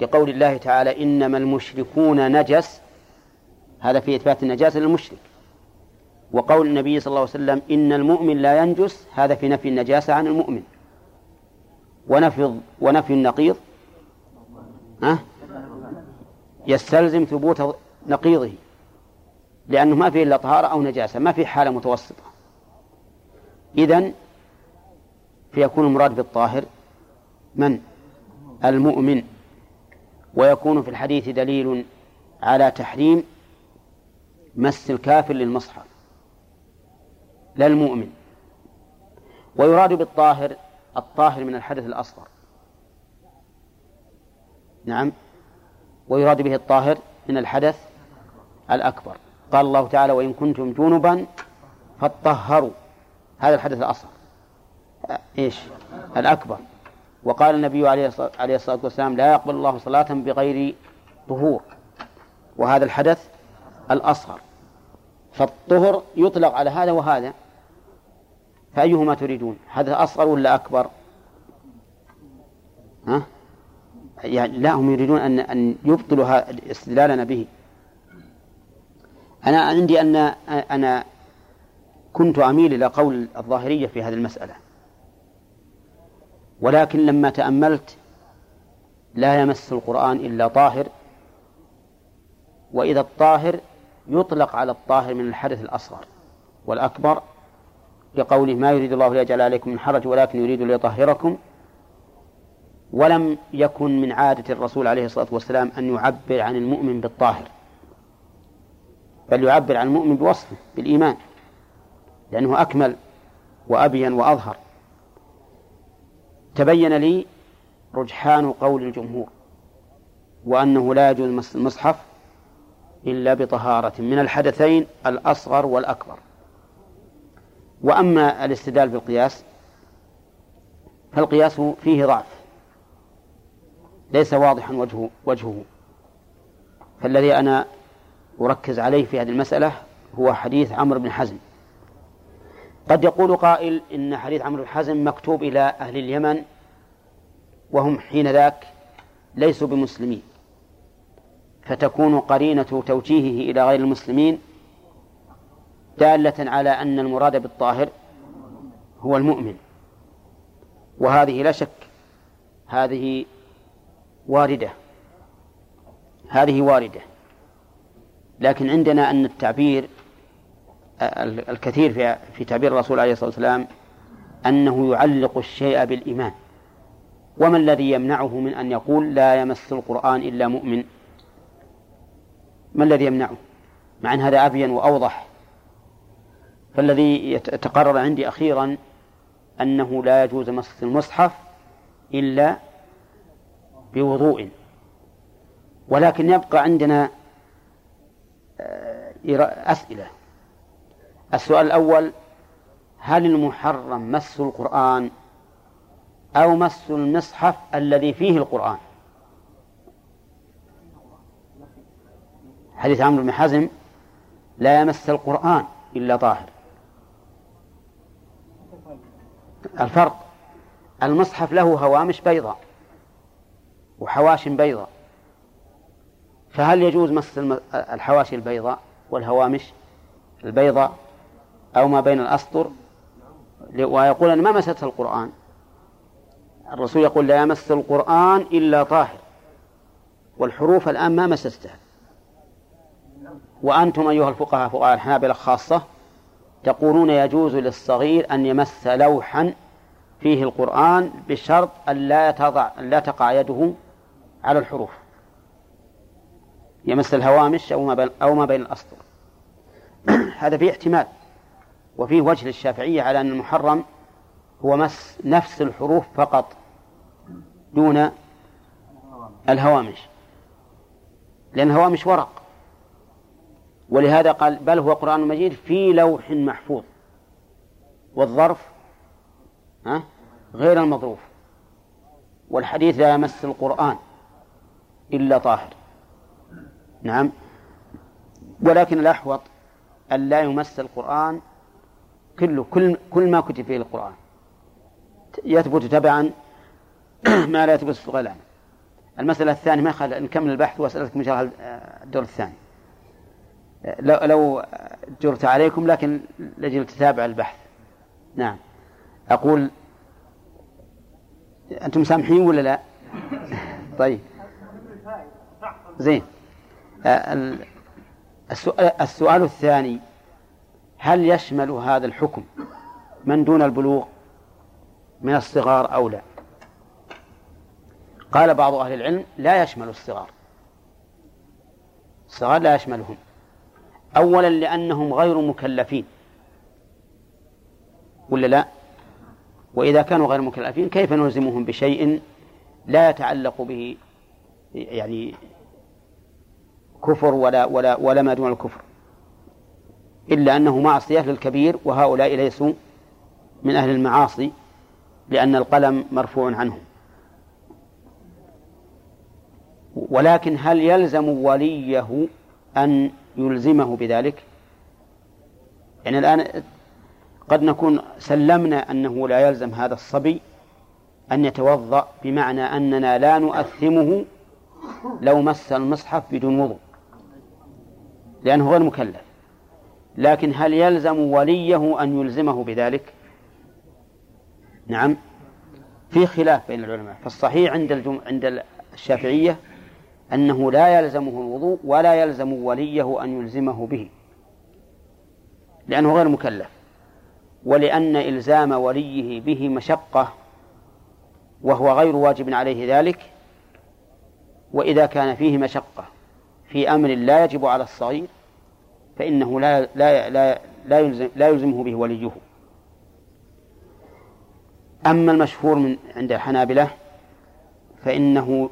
لقول الله تعالى إنما المشركون نجس هذا في إثبات النجاسة للمشرك. وقول النبي صلى الله عليه وسلم إن المؤمن لا ينجس هذا في نفي النجاسة عن المؤمن. ونفي ونفي النقيض. ها؟ يستلزم ثبوت نقيضه. لأنه ما فيه إلا طهارة أو نجاسة ما في حالة متوسطة. إذن فيكون المراد بالطاهر من؟ المؤمن. ويكون في الحديث دليل على تحريم مس الكافر للمصحف لا المؤمن ويراد بالطاهر الطاهر من الحدث الأصغر. نعم. ويراد به الطاهر من الحدث الأكبر. قال الله تعالى وإن كنتم جنبا فطهروا هذا الحدث الأصغر. إيش؟ الأكبر. وقال النبي عليه الصلاة والسلام لا يقبل الله صلاة بغير طهور. وهذا الحدث الأصغر. فالطهر يطلق على هذا وهذا. فأيهما تريدون؟ هذا أصغر ولا أكبر؟ ها؟ يعني لا هم يريدون أن أن يبطلوا استدلالنا به. أنا عندي أن أنا كنت أميل إلى قول الظاهرية في هذه المسألة. ولكن لما تأملت لا يمس القرآن إلا طاهر وإذا الطاهر يطلق على الطاهر من الحدث الأصغر والأكبر لقوله ما يريد الله ليجعل عليكم من حرج ولكن يريد ليطهركم ولم يكن من عادة الرسول عليه الصلاة والسلام أن يعبر عن المؤمن بالطاهر بل يعبر عن المؤمن بوصفه بالإيمان لأنه أكمل وأبين وأظهر. تبين لي رجحان قول الجمهور وأنه لا يجوز المصحف إلا بطهارة من الحدثين الأصغر والأكبر. وأما الاستدلال بالقياس فالقياس فيه ضعف ليس واضحا وجهه وجهه. فالذي أنا أركز عليه في هذه المسألة هو حديث عمرو بن حزم. قد يقول قائل إن حديث عمرو بن حزم مكتوب إلى أهل اليمن وهم حين ذاك ليسوا بمسلمين فتكون قرينة توجيهه إلى غير المسلمين دالة على أن المراد بالطاهر هو المؤمن. وهذه لا شك هذه واردة هذه واردة. لكن عندنا أن التعبير الكثير في في تعبير الرسول عليه الصلاة والسلام أنه يعلق الشيء بالإيمان. وما الذي يمنعه من أن يقول لا يمس القرآن إلا مؤمن؟ ما الذي يمنعه؟ مع أن هذا أبين وأوضح. فالذي يتقرر عندي أخيرا أنه لا يجوز مس المصحف إلا بوضوء. ولكن يبقى عندنا آه، أسئلة. السؤال الأول هل المحرم مس القرآن أو مس المصحف الذي فيه القرآن؟ حديث عمرو بن حزم لا يمس القرآن إلا طاهر. الفرق المصحف له هوامش بيضاء وحواش بيضاء فهل يجوز مس الحواشي البيضاء والهوامش البيضاء؟ أو ما بين الأسطر ويقول أن ما مسته القرآن. الرسول يقول لا يمس القرآن إلا طاهر والحروف الآن ما مسستها وأنتم أيها الفقهاء فقهاء الحنابلة خاصة تقولون يجوز للصغير أن يمس لوحا فيه القرآن بشرط أن لا تضع لا تقع يده على الحروف. يمس الهوامش أو ما بين أو ما بين الأسطر. هذا فيه احتمال. وفيه وجه للشافعية على أن المحرم هو مس نفس الحروف فقط دون الهوامش. لأن الهوامش ورق. ولهذا قال بل هو قرآن مجيد في لوح محفوظ. والظرف غير المظروف. والحديث لا يمس القرآن إلا طاهر. نعم. ولكن الأحوط أن لا يمس القرآن كله كل كل ما كتب فيه القرآن. يثبت تبعا ما لا يثبت في الغلام المسألة الثانية ما خل نكمل البحث وأسألك من شرح الدور الثاني. لو لو جرت عليكم لكن لجل تتابع البحث. نعم. أقول أنتم سامحين ولا لا؟ طيب. زين. آه، السؤال الثاني. هل يشمل هذا الحكم من دون البلوغ من الصغار أو لا؟ قال بعض أهل العلم لا يشمل الصغار. الصغار لا يشملهم. أولا لأنهم غير مكلفين. ولا لا؟ وإذا كانوا غير مكلفين كيف نلزمهم بشيء لا يتعلق به يعني كفر ولا ولا ولا ما دون الكفر؟ إلا أنه معصية للكبير وهؤلاء ليسوا من أهل المعاصي لأن القلم مرفوع عنهم. ولكن هل يلزم وليه أن يلزمه بذلك؟ يعني الآن قد نكون سلمنا أنه لا يلزم هذا الصبي أن يتوضأ بمعنى أننا لا نؤثمه لو مس المصحف بدون وضوء لأنه غير مكلف. لكن هل يلزم وليه أن يلزمه بذلك؟ نعم. في خلاف بين العلماء. فالصحيح عند الجم... عند الشافعية أنه لا يلزمه الوضوء ولا يلزم وليه أن يلزمه به. لأنه غير مكلف. ولأن إلزام وليه به مشقة وهو غير واجب عليه ذلك. وإذا كان فيه مشقة في أمر لا يجب على الصغير فإنه لا لا لا لا, يلزم لا يلزمه به وليه. أما المشهور من عند الحنابلة فإنه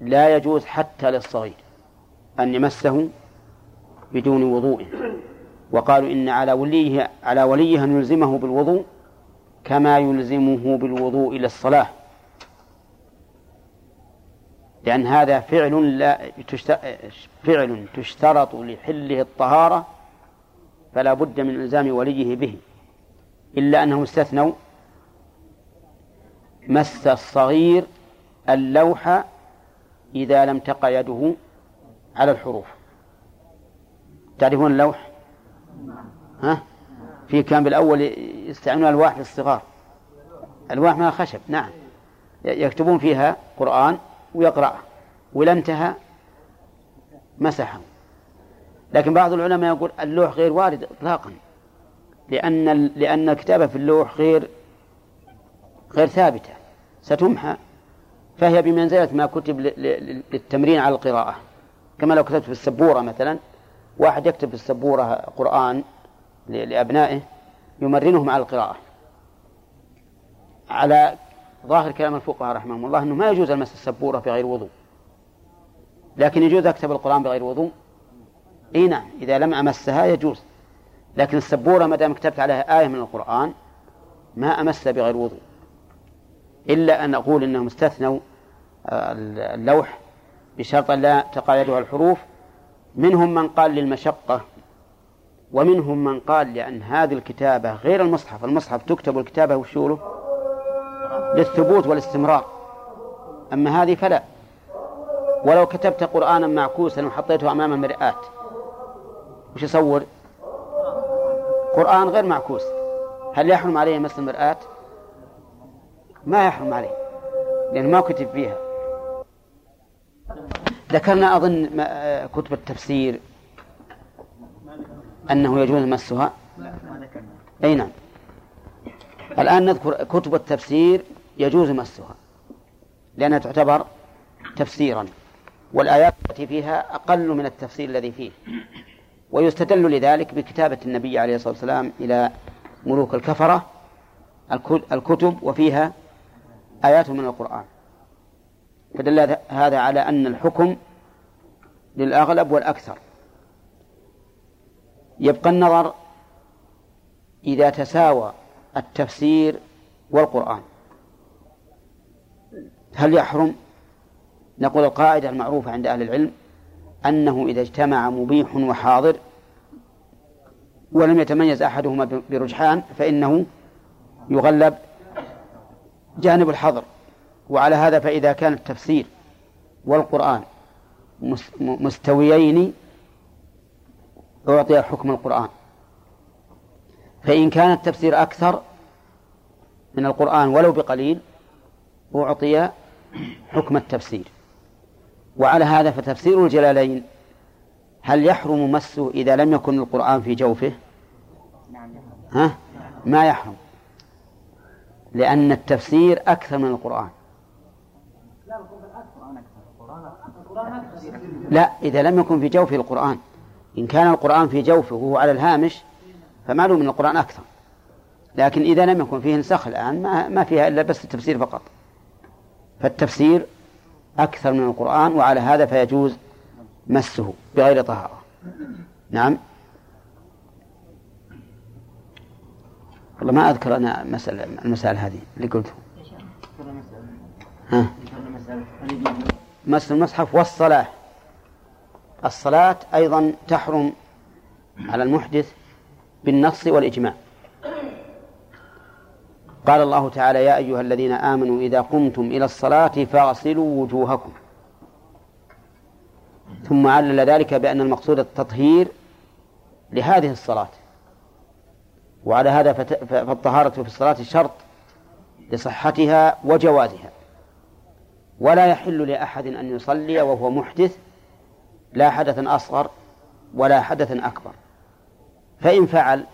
لا يجوز حتى للصغير أن يمسه بدون وضوء. وقالوا إن على وليه على وليه أن يلزمه بالوضوء كما يلزمه بالوضوء للصلاة لأن هذا فعل لا فعل تشترط لحله الطهارة فلا بد من إلزام وليه به إلا أنهم استثنوا مس الصغير اللوح إذا لم تقع يده على الحروف. تعرفون اللوح؟ ها؟ في كان بالأول يستعملون الواح للصغار. الواح ما خشب نعم. يكتبون فيها قرآن ويقرأ وإذا انتهى مسحه. لكن بعض العلماء يقول اللوح غير وارد إطلاقا لأن لأن الكتابة في اللوح غير غير ثابتة ستمحى. فهي بمنزلة ما كتب للتمرين على القراءة. كما لو كتبت في السبورة مثلا واحد يكتب في السبورة قرآن لأبنائه يمرنهم على القراءة. على ظاهر كلام الفقهاء رحمهم الله أنه ما يجوز المس السبورة بغير وضوء. لكن يجوز أكتب القرآن بغير وضوء؟ إي نعم إذا لم أمسها يجوز. لكن السبورة ما دام كتبت عليها آية من القرآن ما أمسها بغير وضوء. إلا أن أقول أنهم استثنوا آه، اللوح بشرط لا تقع يدها الحروف. منهم من قال للمشقة ومنهم من قال لأن هذه الكتابة غير المصحف. المصحف تكتب الكتابة وشوله للثبوت والاستمرار. أما هذه فلا. ولو كتبت قرآنا معكوسا وحطيته أمام المرآة. وش يصور؟ قرآن غير معكوس. هل يحرم عليه مس المرآة؟ ما يحرم عليه لأنه ما كتب فيها. ذكرنا أظن كتب التفسير أنه يجوز مسها. أي نعم. الآن نذكر كتب التفسير يجوز مسها لأنها تعتبر تفسيرا والآيات التي فيها أقل من التفسير الذي فيه. ويستدل لذلك بكتابة النبي عليه الصلاة والسلام إلى ملوك الكفرة الكتب وفيها آيات من القرآن. فدل هذا على أن الحكم للأغلب والأكثر. يبقى النظر إذا تساوى التفسير والقرآن. هل يحرم؟ نقول القاعدة المعروفة عند أهل العلم أنه إذا اجتمع مبيح وحاضر ولم يتميز أحدهما برجحان فإنه يغلب جانب الحظر. وعلى هذا فإذا كان التفسير والقرآن مستويين أعطي حكم القرآن. فإن كان التفسير أكثر من القرآن ولو بقليل أعطي حكم التفسير. وعلى هذا فتفسير الجلالين هل يحرم مسه إذا لم يكن القرآن في جوفه؟ ها؟ ما يحرم. لأن التفسير أكثر من القرآن. لا إذا لم يكن في جوفه القرآن. إن كان القرآن في جوفه وهو على الهامش فمعلوم أن القرآن أكثر. لكن إذا لم يكن فيه نسخ الآن ما, ما فيها إلا بس التفسير فقط. فالتفسير أكثر من القرآن وعلى هذا فيجوز مسه بغير طهارة. نعم. والله ما أذكر أنا مسألة المسألة هذه اللي قلته. ها؟ مس المصحف والصلاة. الصلاة أيضا تحرم على المحدث بالنص والإجماع. قال الله تعالى يا أيها الذين آمنوا إذا قمتم إلى الصلاة فاغسلوا وجوهكم. ثم علل ذلك بأن المقصود التطهير لهذه الصلاة. وعلى هذا فالطهارة في الصلاة شرط لصحتها وجوازها. ولا يحل لأحد أن يصلي وهو محدث لا حدث أصغر ولا حدث أكبر. فإن فعل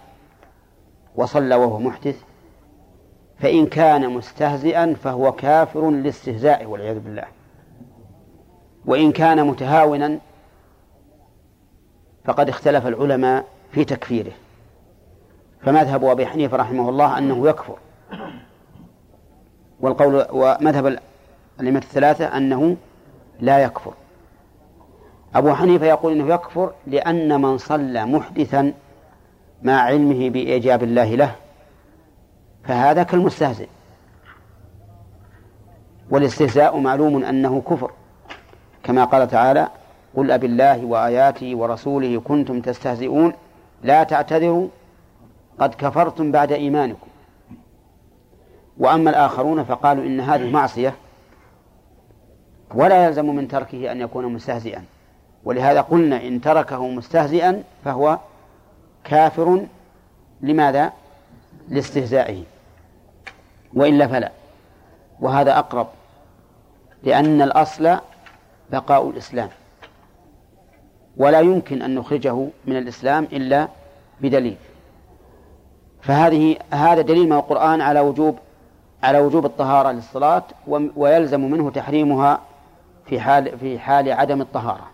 وصلى وهو محدث فإن كان مستهزئا فهو كافر للاستهزاء والعياذ بالله. وإن كان متهاونا فقد اختلف العلماء في تكفيره. فمذهب أبي حنيفة رحمه الله أنه يكفر. والقول ومذهب الأئمة الثلاثة أنه لا يكفر. أبو حنيفة يقول أنه يكفر لأن من صلى محدثا مع علمه بإيجاب الله له. فهذا كالمستهزئ. والاستهزاء معلوم أنه كفر. كما قال تعالى قل أب الله وآياته ورسوله كنتم تستهزئون لا تعتذروا قد كفرتم بعد إيمانكم. وأما الآخرون فقالوا إن هذه معصية ولا يلزم من تركه أن يكون مستهزئا. ولهذا قلنا إن تركه مستهزئا فهو كافر. لماذا؟ لاستهزائه وإلا فلا. وهذا أقرب لأن الأصل بقاء الإسلام. ولا يمكن أن نخرجه من الإسلام إلا بدليل. فهذه هذا دليل من القرآن على وجوب على وجوب الطهارة للصلاة ويلزم منه تحريمها في حال في حال عدم الطهارة.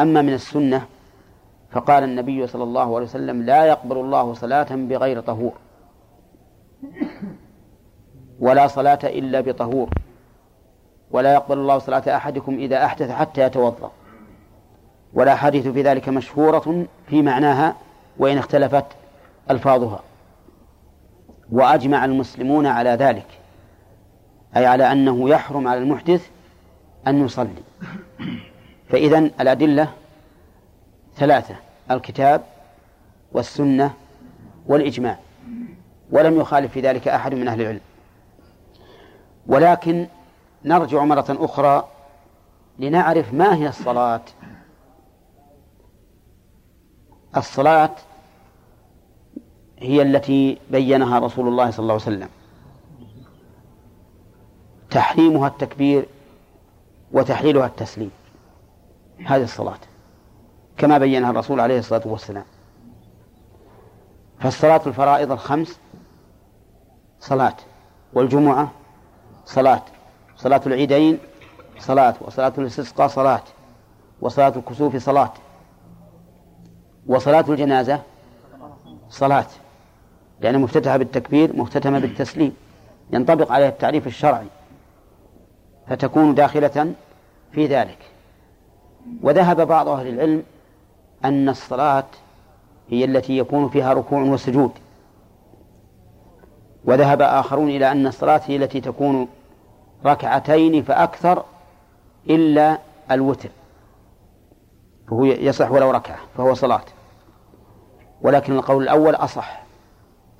أما من السنة فقال النبي صلى الله عليه وسلم لا يقبل الله صلاة بغير طهور. ولا صلاة إلا بطهور. ولا يقبل الله صلاة أحدكم إذا أحدث حتى يتوضأ. والأحاديث في ذلك مشهورة في معناها وإن اختلفت ألفاظها. وأجمع المسلمون على ذلك. أي على أنه يحرم على المحدث أن يصلي. فإذا الأدلة ثلاثة الكتاب والسنة والإجماع. ولم يخالف في ذلك أحد من أهل العلم. ولكن نرجع مرة أخرى لنعرف ما هي الصلاة. الصلاة هي التي بينها رسول الله صلى الله عليه وسلم. تحريمها التكبير وتحليلها التسليم. هذه الصلاة. كما بينها الرسول عليه الصلاة والسلام. فالصلاة الفرائض الخمس صلاة والجمعة صلاة صلاة العيدين صلاة وصلاة الاستسقاء صلاة وصلاة الكسوف صلاة وصلاة الجنازة صلاة. لأن مفتتحة بالتكبير مختتمة بالتسليم. ينطبق عليها التعريف الشرعي. فتكون داخلة في ذلك. وذهب بعض أهل العلم أن الصلاة هي التي يكون فيها ركوع وسجود. وذهب آخرون إلى أن الصلاة هي التي تكون ركعتين فأكثر إلا الوتر. فهو يصح ولو ركعة فهو صلاة. ولكن القول الأول أصح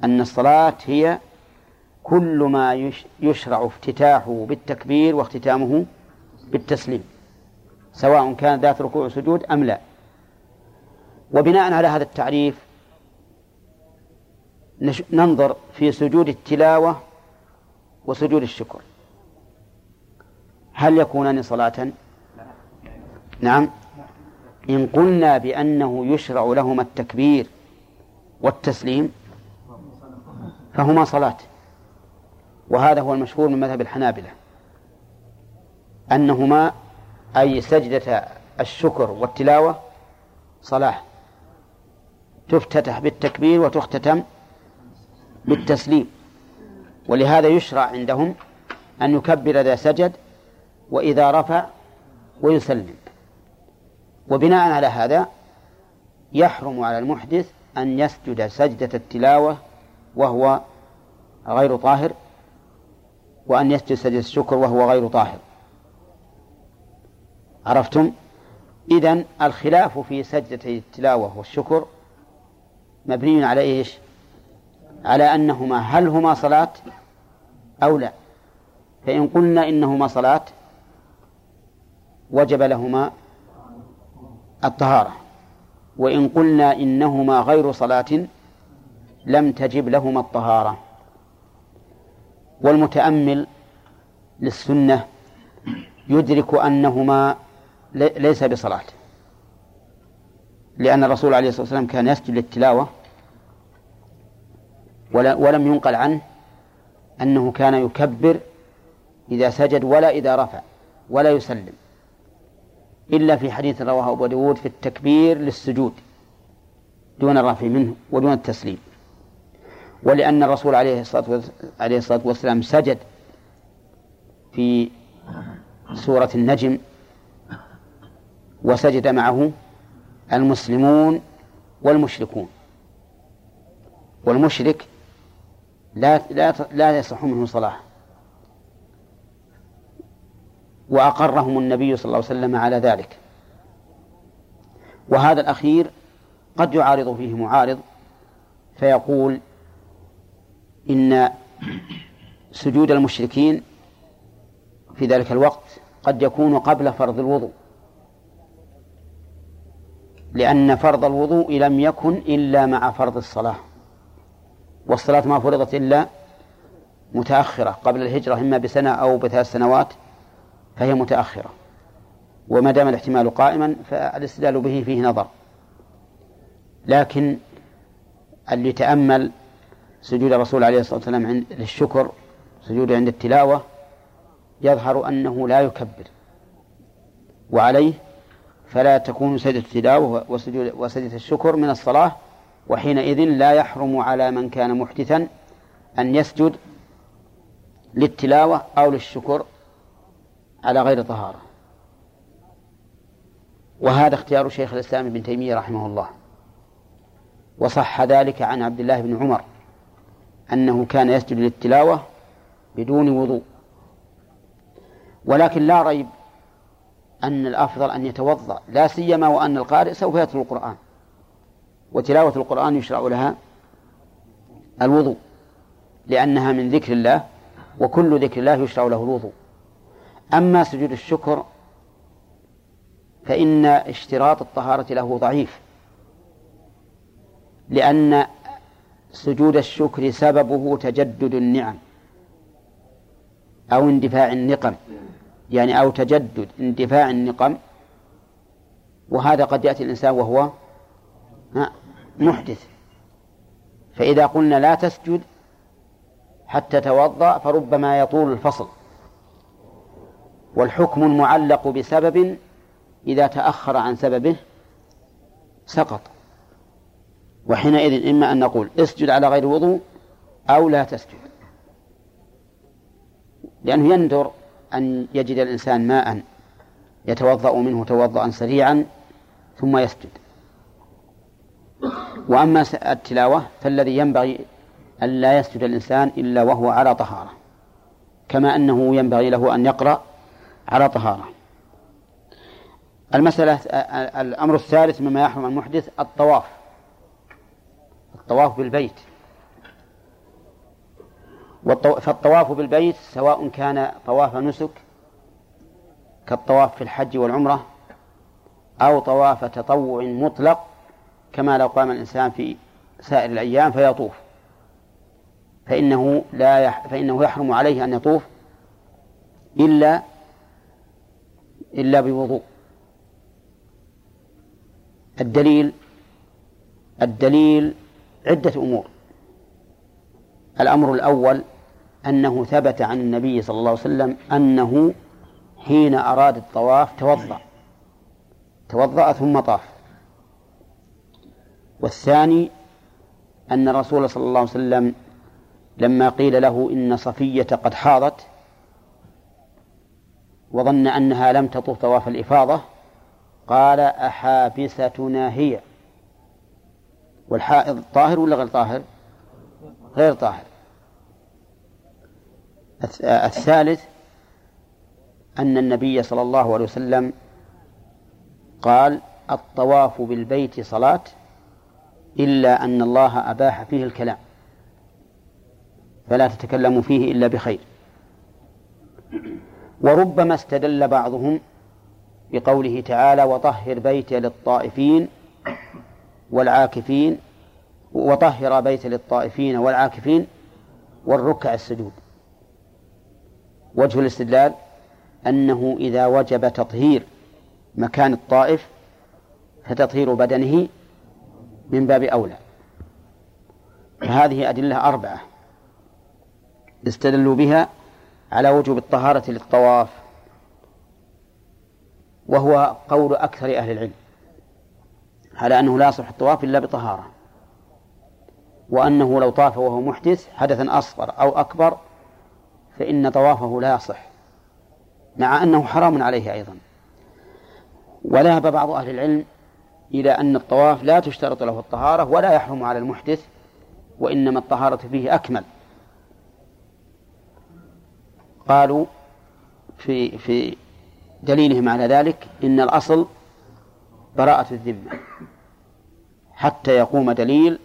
أن الصلاة هي كل ما يشرع افتتاحه بالتكبير واختتامه بالتسليم سواء كان ذات ركوع وسجود أم لا. وبناء على هذا التعريف ننظر في سجود التلاوة وسجود الشكر. هل يكونان صلاة؟ نعم. إن قلنا بأنه يشرع لهما التكبير والتسليم فهما صلاة. وهذا هو المشهور من مذهب الحنابلة. أنهما أي سجدة الشكر والتلاوة صلاة. تفتتح بالتكبير وتختتم بالتسليم. ولهذا يشرع عندهم أن يكبر إذا سجد وإذا رفع ويسلم. وبناء على هذا يحرم على المحدث أن يسجد سجدة التلاوة وهو غير طاهر وأن يسجد سجدة الشكر وهو غير طاهر. عرفتم؟ إذن الخلاف في سجدتي التلاوة والشكر مبني على إيش؟ على أنهما. هل هما صلاة أو لا؟ فإن قلنا إنهما صلاة وجب لهما الطهارة. وإن قلنا إنهما غير صلاة لم تجب لهما الطهارة. والمتأمل للسنة يدرك أنهما ليس بصلاة. لأن الرسول عليه الصلاة والسلام كان يسجد للتلاوة ولم ينقل عنه أنه كان يكبر إذا سجد ولا إذا رفع ولا يسلم إلا في حديث رواه أبو داود في التكبير للسجود دون الرفع منه ودون التسليم. ولأن الرسول عليه الصلاة عليه الصلاة والسلام سجد في سورة النجم وسجد معه المسلمون والمشركون. والمشرك لا لا لا يصح منه صلاة وأقرهم النبي صلى الله عليه وسلم على ذلك. وهذا الأخير قد يعارض فيه معارض فيقول إن سجود المشركين في ذلك الوقت قد يكون قبل فرض الوضوء. لأن فرض الوضوء لم يكن إلا مع فرض الصلاة. والصلاة ما فرضت إلا متأخرة. قبل الهجرة إما بسنة أو بثلاث سنوات فهي متأخرة. وما دام الاحتمال قائما فالاستدلال به فيه نظر. لكن اللي تأمل سجود الرسول عليه الصلاة والسلام عند للشكر سجوده عند التلاوة يظهر أنه لا يكبر. وعليه فلا تكون سجدة التلاوة وسجدة الشكر من الصلاة وحينئذ لا يحرم على من كان محدثا أن يسجد للتلاوة أو للشكر على غير طهارة. وهذا اختيار شيخ الإسلام ابن تيمية رحمه الله. وصح ذلك عن عبد الله بن عمر أنه كان يسجد للتلاوة بدون وضوء. ولكن لا ريب أن الأفضل أن يتوضأ لا سيما وأن القارئ سوف يتلو القرآن. وتلاوة القرآن يشرع لها الوضوء لأنها من ذكر الله وكل ذكر الله يشرع له الوضوء. أما سجود الشكر فإن اشتراط الطهارة له ضعيف لأن سجود الشكر سببه تجدد النعم أو اندفاع النقم. يعني أو تجدد اندفاع النقم وهذا قد يأتي الإنسان وهو محدث. فإذا قلنا لا تسجد حتى توضأ فربما يطول الفصل. والحكم المعلق بسبب إذا تأخر عن سببه سقط. وحينئذ إما أن نقول اسجد على غير وضوء أو لا تسجد. لأنه يندر أن يجد الإنسان ماء يتوضأ منه توضأ سريعا ثم يسجد. وأما التلاوة فالذي ينبغي أن لا يسجد الإنسان إلا وهو على طهارة كما أنه ينبغي له أن يقرأ على طهارة. المسألة الأمر الثالث مما يحرم المحدث الطواف الطواف بالبيت. فالطواف بالبيت سواء كان طواف نسك كالطواف في الحج والعمرة أو طواف تطوع مطلق كما لو قام الإنسان في سائر الأيام فيطوف. فإنه لا يح فإنه يحرم عليه أن يطوف إلا إلا بوضوء. الدليل الدليل عدة أمور. الأمر الأول أنه ثبت عن النبي صلى الله عليه وسلم أنه حين أراد الطواف توضأ. توضأ ثم طاف. والثاني أن الرسول صلى الله عليه وسلم لما قيل له إن صفية قد حاضت وظن أنها لم تطوف طواف الإفاضة قال أحابستنا هي؟ والحائض طاهر ولا غير طاهر؟ غير طاهر. الثالث أن النبي صلى الله عليه وسلم قال الطواف بالبيت صلاة إلا أن الله أباح فيه الكلام. فلا تتكلموا فيه إلا بخير. وربما استدل بعضهم بقوله تعالى وطهر بيتي للطائفين والعاكفين وطهر بيت للطائفين والعاكفين والركع السجود. وجه الاستدلال أنه إذا وجب تطهير مكان الطائف فتطهير بدنه من باب أولى. فهذه أدلة أربعة استدلوا بها على وجوب الطهارة للطواف وهو قول أكثر أهل العلم على أنه لا يصح الطواف إلا بطهارة وأنه لو طاف وهو محدث حدثا أصغر أو أكبر فإن طوافه لا يصح مع أنه حرام عليه أيضا. وذهب بعض أهل العلم إلى أن الطواف لا تشترط له الطهارة ولا يحرم على المحدث وإنما الطهارة فيه أكمل. قالوا في في دليلهم على ذلك إن الأصل براءة الذمة حتى يقوم دليل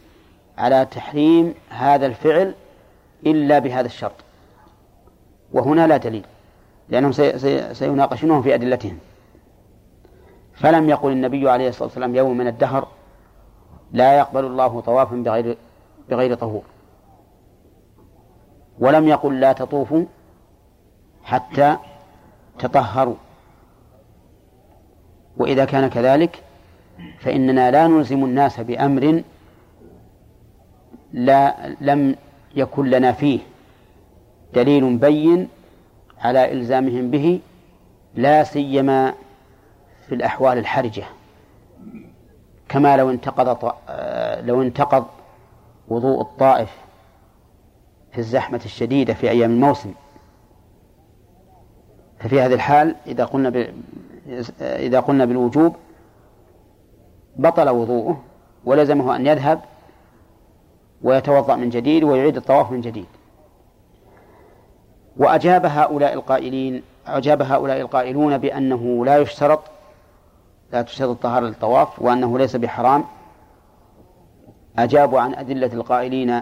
على تحريم هذا الفعل إلا بهذا الشرط. وهنا لا دليل لأنهم سيناقشونه في أدلتهم. فلم يقل النبي عليه الصلاة والسلام يوم من الدهر لا يقبل الله طوافا بغير بغير طهور. ولم يقل لا تطوفوا حتى تطهروا. وإذا كان كذلك فإننا لا نلزم الناس بأمر لا لم يكن لنا فيه دليل بين على إلزامهم به لا سيما في الأحوال الحرجة كما لو انتقض لو انتقض وضوء الطائف في الزحمة الشديدة في أيام الموسم ففي هذه الحال إذا قلنا. إذا قلنا بالوجوب بطل وضوءه ولزمه أن يذهب ويتوضأ من جديد ويعيد الطواف من جديد وأجاب هؤلاء القائلين أجاب هؤلاء القائلون بأنه لا يشترط لا تشترط الطهارة للطواف وأنه ليس بحرام. أجابوا عن أدلة القائلين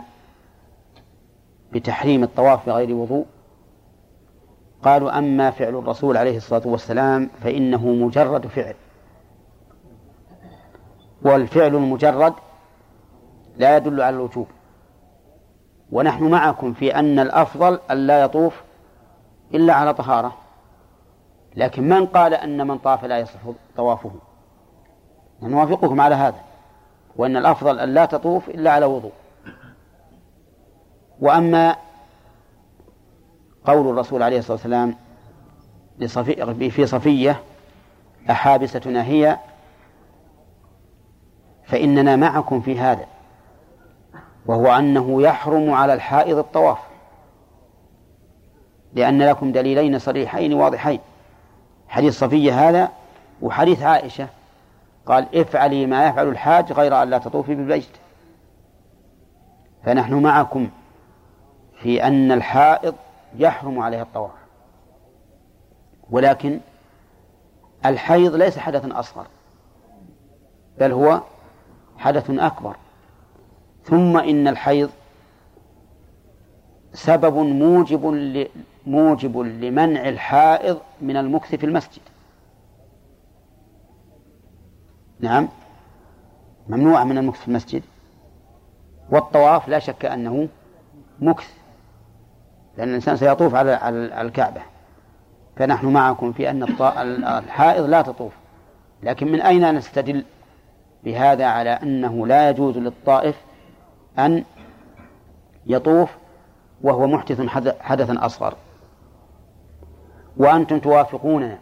بتحريم الطواف بغير وضوء. قالوا أما فعل الرسول عليه الصلاة والسلام فإنه مجرد فعل. والفعل المجرد لا يدل على الوجوب. ونحن معكم في أن الأفضل أن لا يطوف إلا على طهارة. لكن من قال أن من طاف لا يصح طوافه؟ نوافقكم على هذا وأن الأفضل أن لا تطوف إلا على وضوء. وأما قول الرسول عليه الصلاة والسلام لصفي في صفية أحابستنا هي فإننا معكم في هذا. وهو أنه يحرم على الحائض الطواف. لأن لكم دليلين صريحين واضحين. حديث صفية هذا وحديث عائشة. قال افعلي ما يفعل الحاج غير أن لا تطوفي بالبيت فنحن معكم في أن الحائض يحرم عليها الطواف. ولكن الحيض ليس حدثا أصغر بل هو حدث أكبر. ثم إن الحيض سبب موجب موجب لمنع الحائض من المكث في المسجد. نعم. ممنوع من المكث في المسجد. والطواف لا شك أنه مكث لأن الإنسان سيطوف على على الكعبة. فنحن معكم في أن الحائض لا تطوف. لكن من أين نستدل بهذا على أنه لا يجوز للطائف أن يطوف وهو محدث حدثا أصغر. وأنتم توافقوننا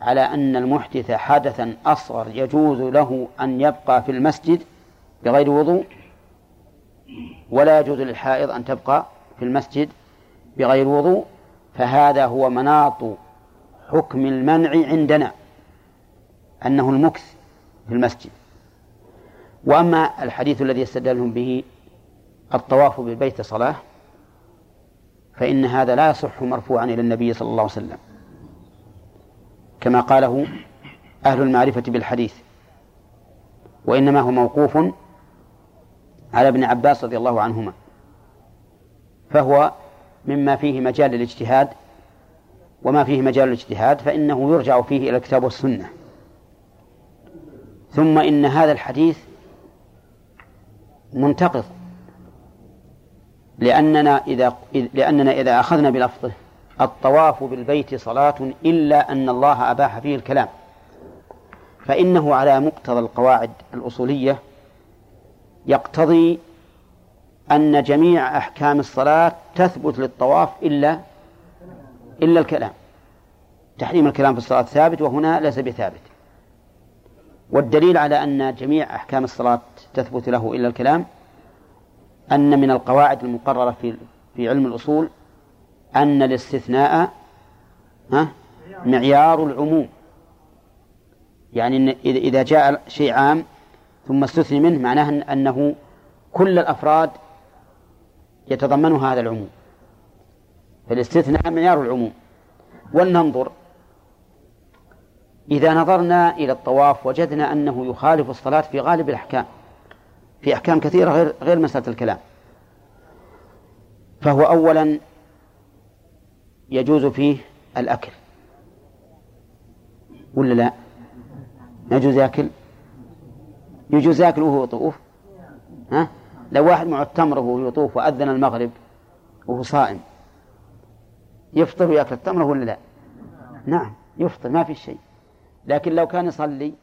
على أن المحدث حدثا أصغر يجوز له أن يبقى في المسجد بغير وضوء؟ ولا يجوز للحائض أن تبقى في المسجد بغير وضوء؟ فهذا هو مناط حكم المنع عندنا أنه المكث في المسجد. وأما الحديث الذي يستدلهم به الطواف بالبيت صلاة فإن هذا لا يصح مرفوعا إلى النبي صلى الله عليه وسلم. كما قاله أهل المعرفة بالحديث. وإنما هو موقوف على ابن عباس رضي الله عنهما. فهو مما فيه مجال للاجتهاد وما فيه مجال الاجتهاد فإنه يرجع فيه إلى الكتاب والسنة. ثم إن هذا الحديث منتقض. لأننا إذا لأننا إذا أخذنا بلفظه الطواف بالبيت صلاة إلا أن الله أباح فيه الكلام. فإنه على مقتضى القواعد الأصولية يقتضي أن جميع أحكام الصلاة تثبت للطواف إلا إلا الكلام. تحريم الكلام في الصلاة ثابت وهنا ليس بثابت. والدليل على أن جميع أحكام الصلاة تثبت له إلا الكلام أن من القواعد المقررة في في علم الأصول أن الاستثناء معيار العموم. يعني إذا جاء شيء عام ثم استثني منه معناه أنه كل الأفراد يتضمن هذا العموم. فالاستثناء معيار العموم. ولننظر. إذا نظرنا إلى الطواف وجدنا أنه يخالف الصلاة في غالب الأحكام. في أحكام كثيرة غير غير مسألة الكلام فهو أولا يجوز فيه الأكل ولا لا؟ يجوز يأكل يجوز يأكل وهو يطوف ها؟ لو واحد معه التمر وهو يطوف وأذن المغرب وهو صائم يفطر ويأكل التمر ولا لا؟ نعم يفطر ما في شيء لكن لو كان يصلي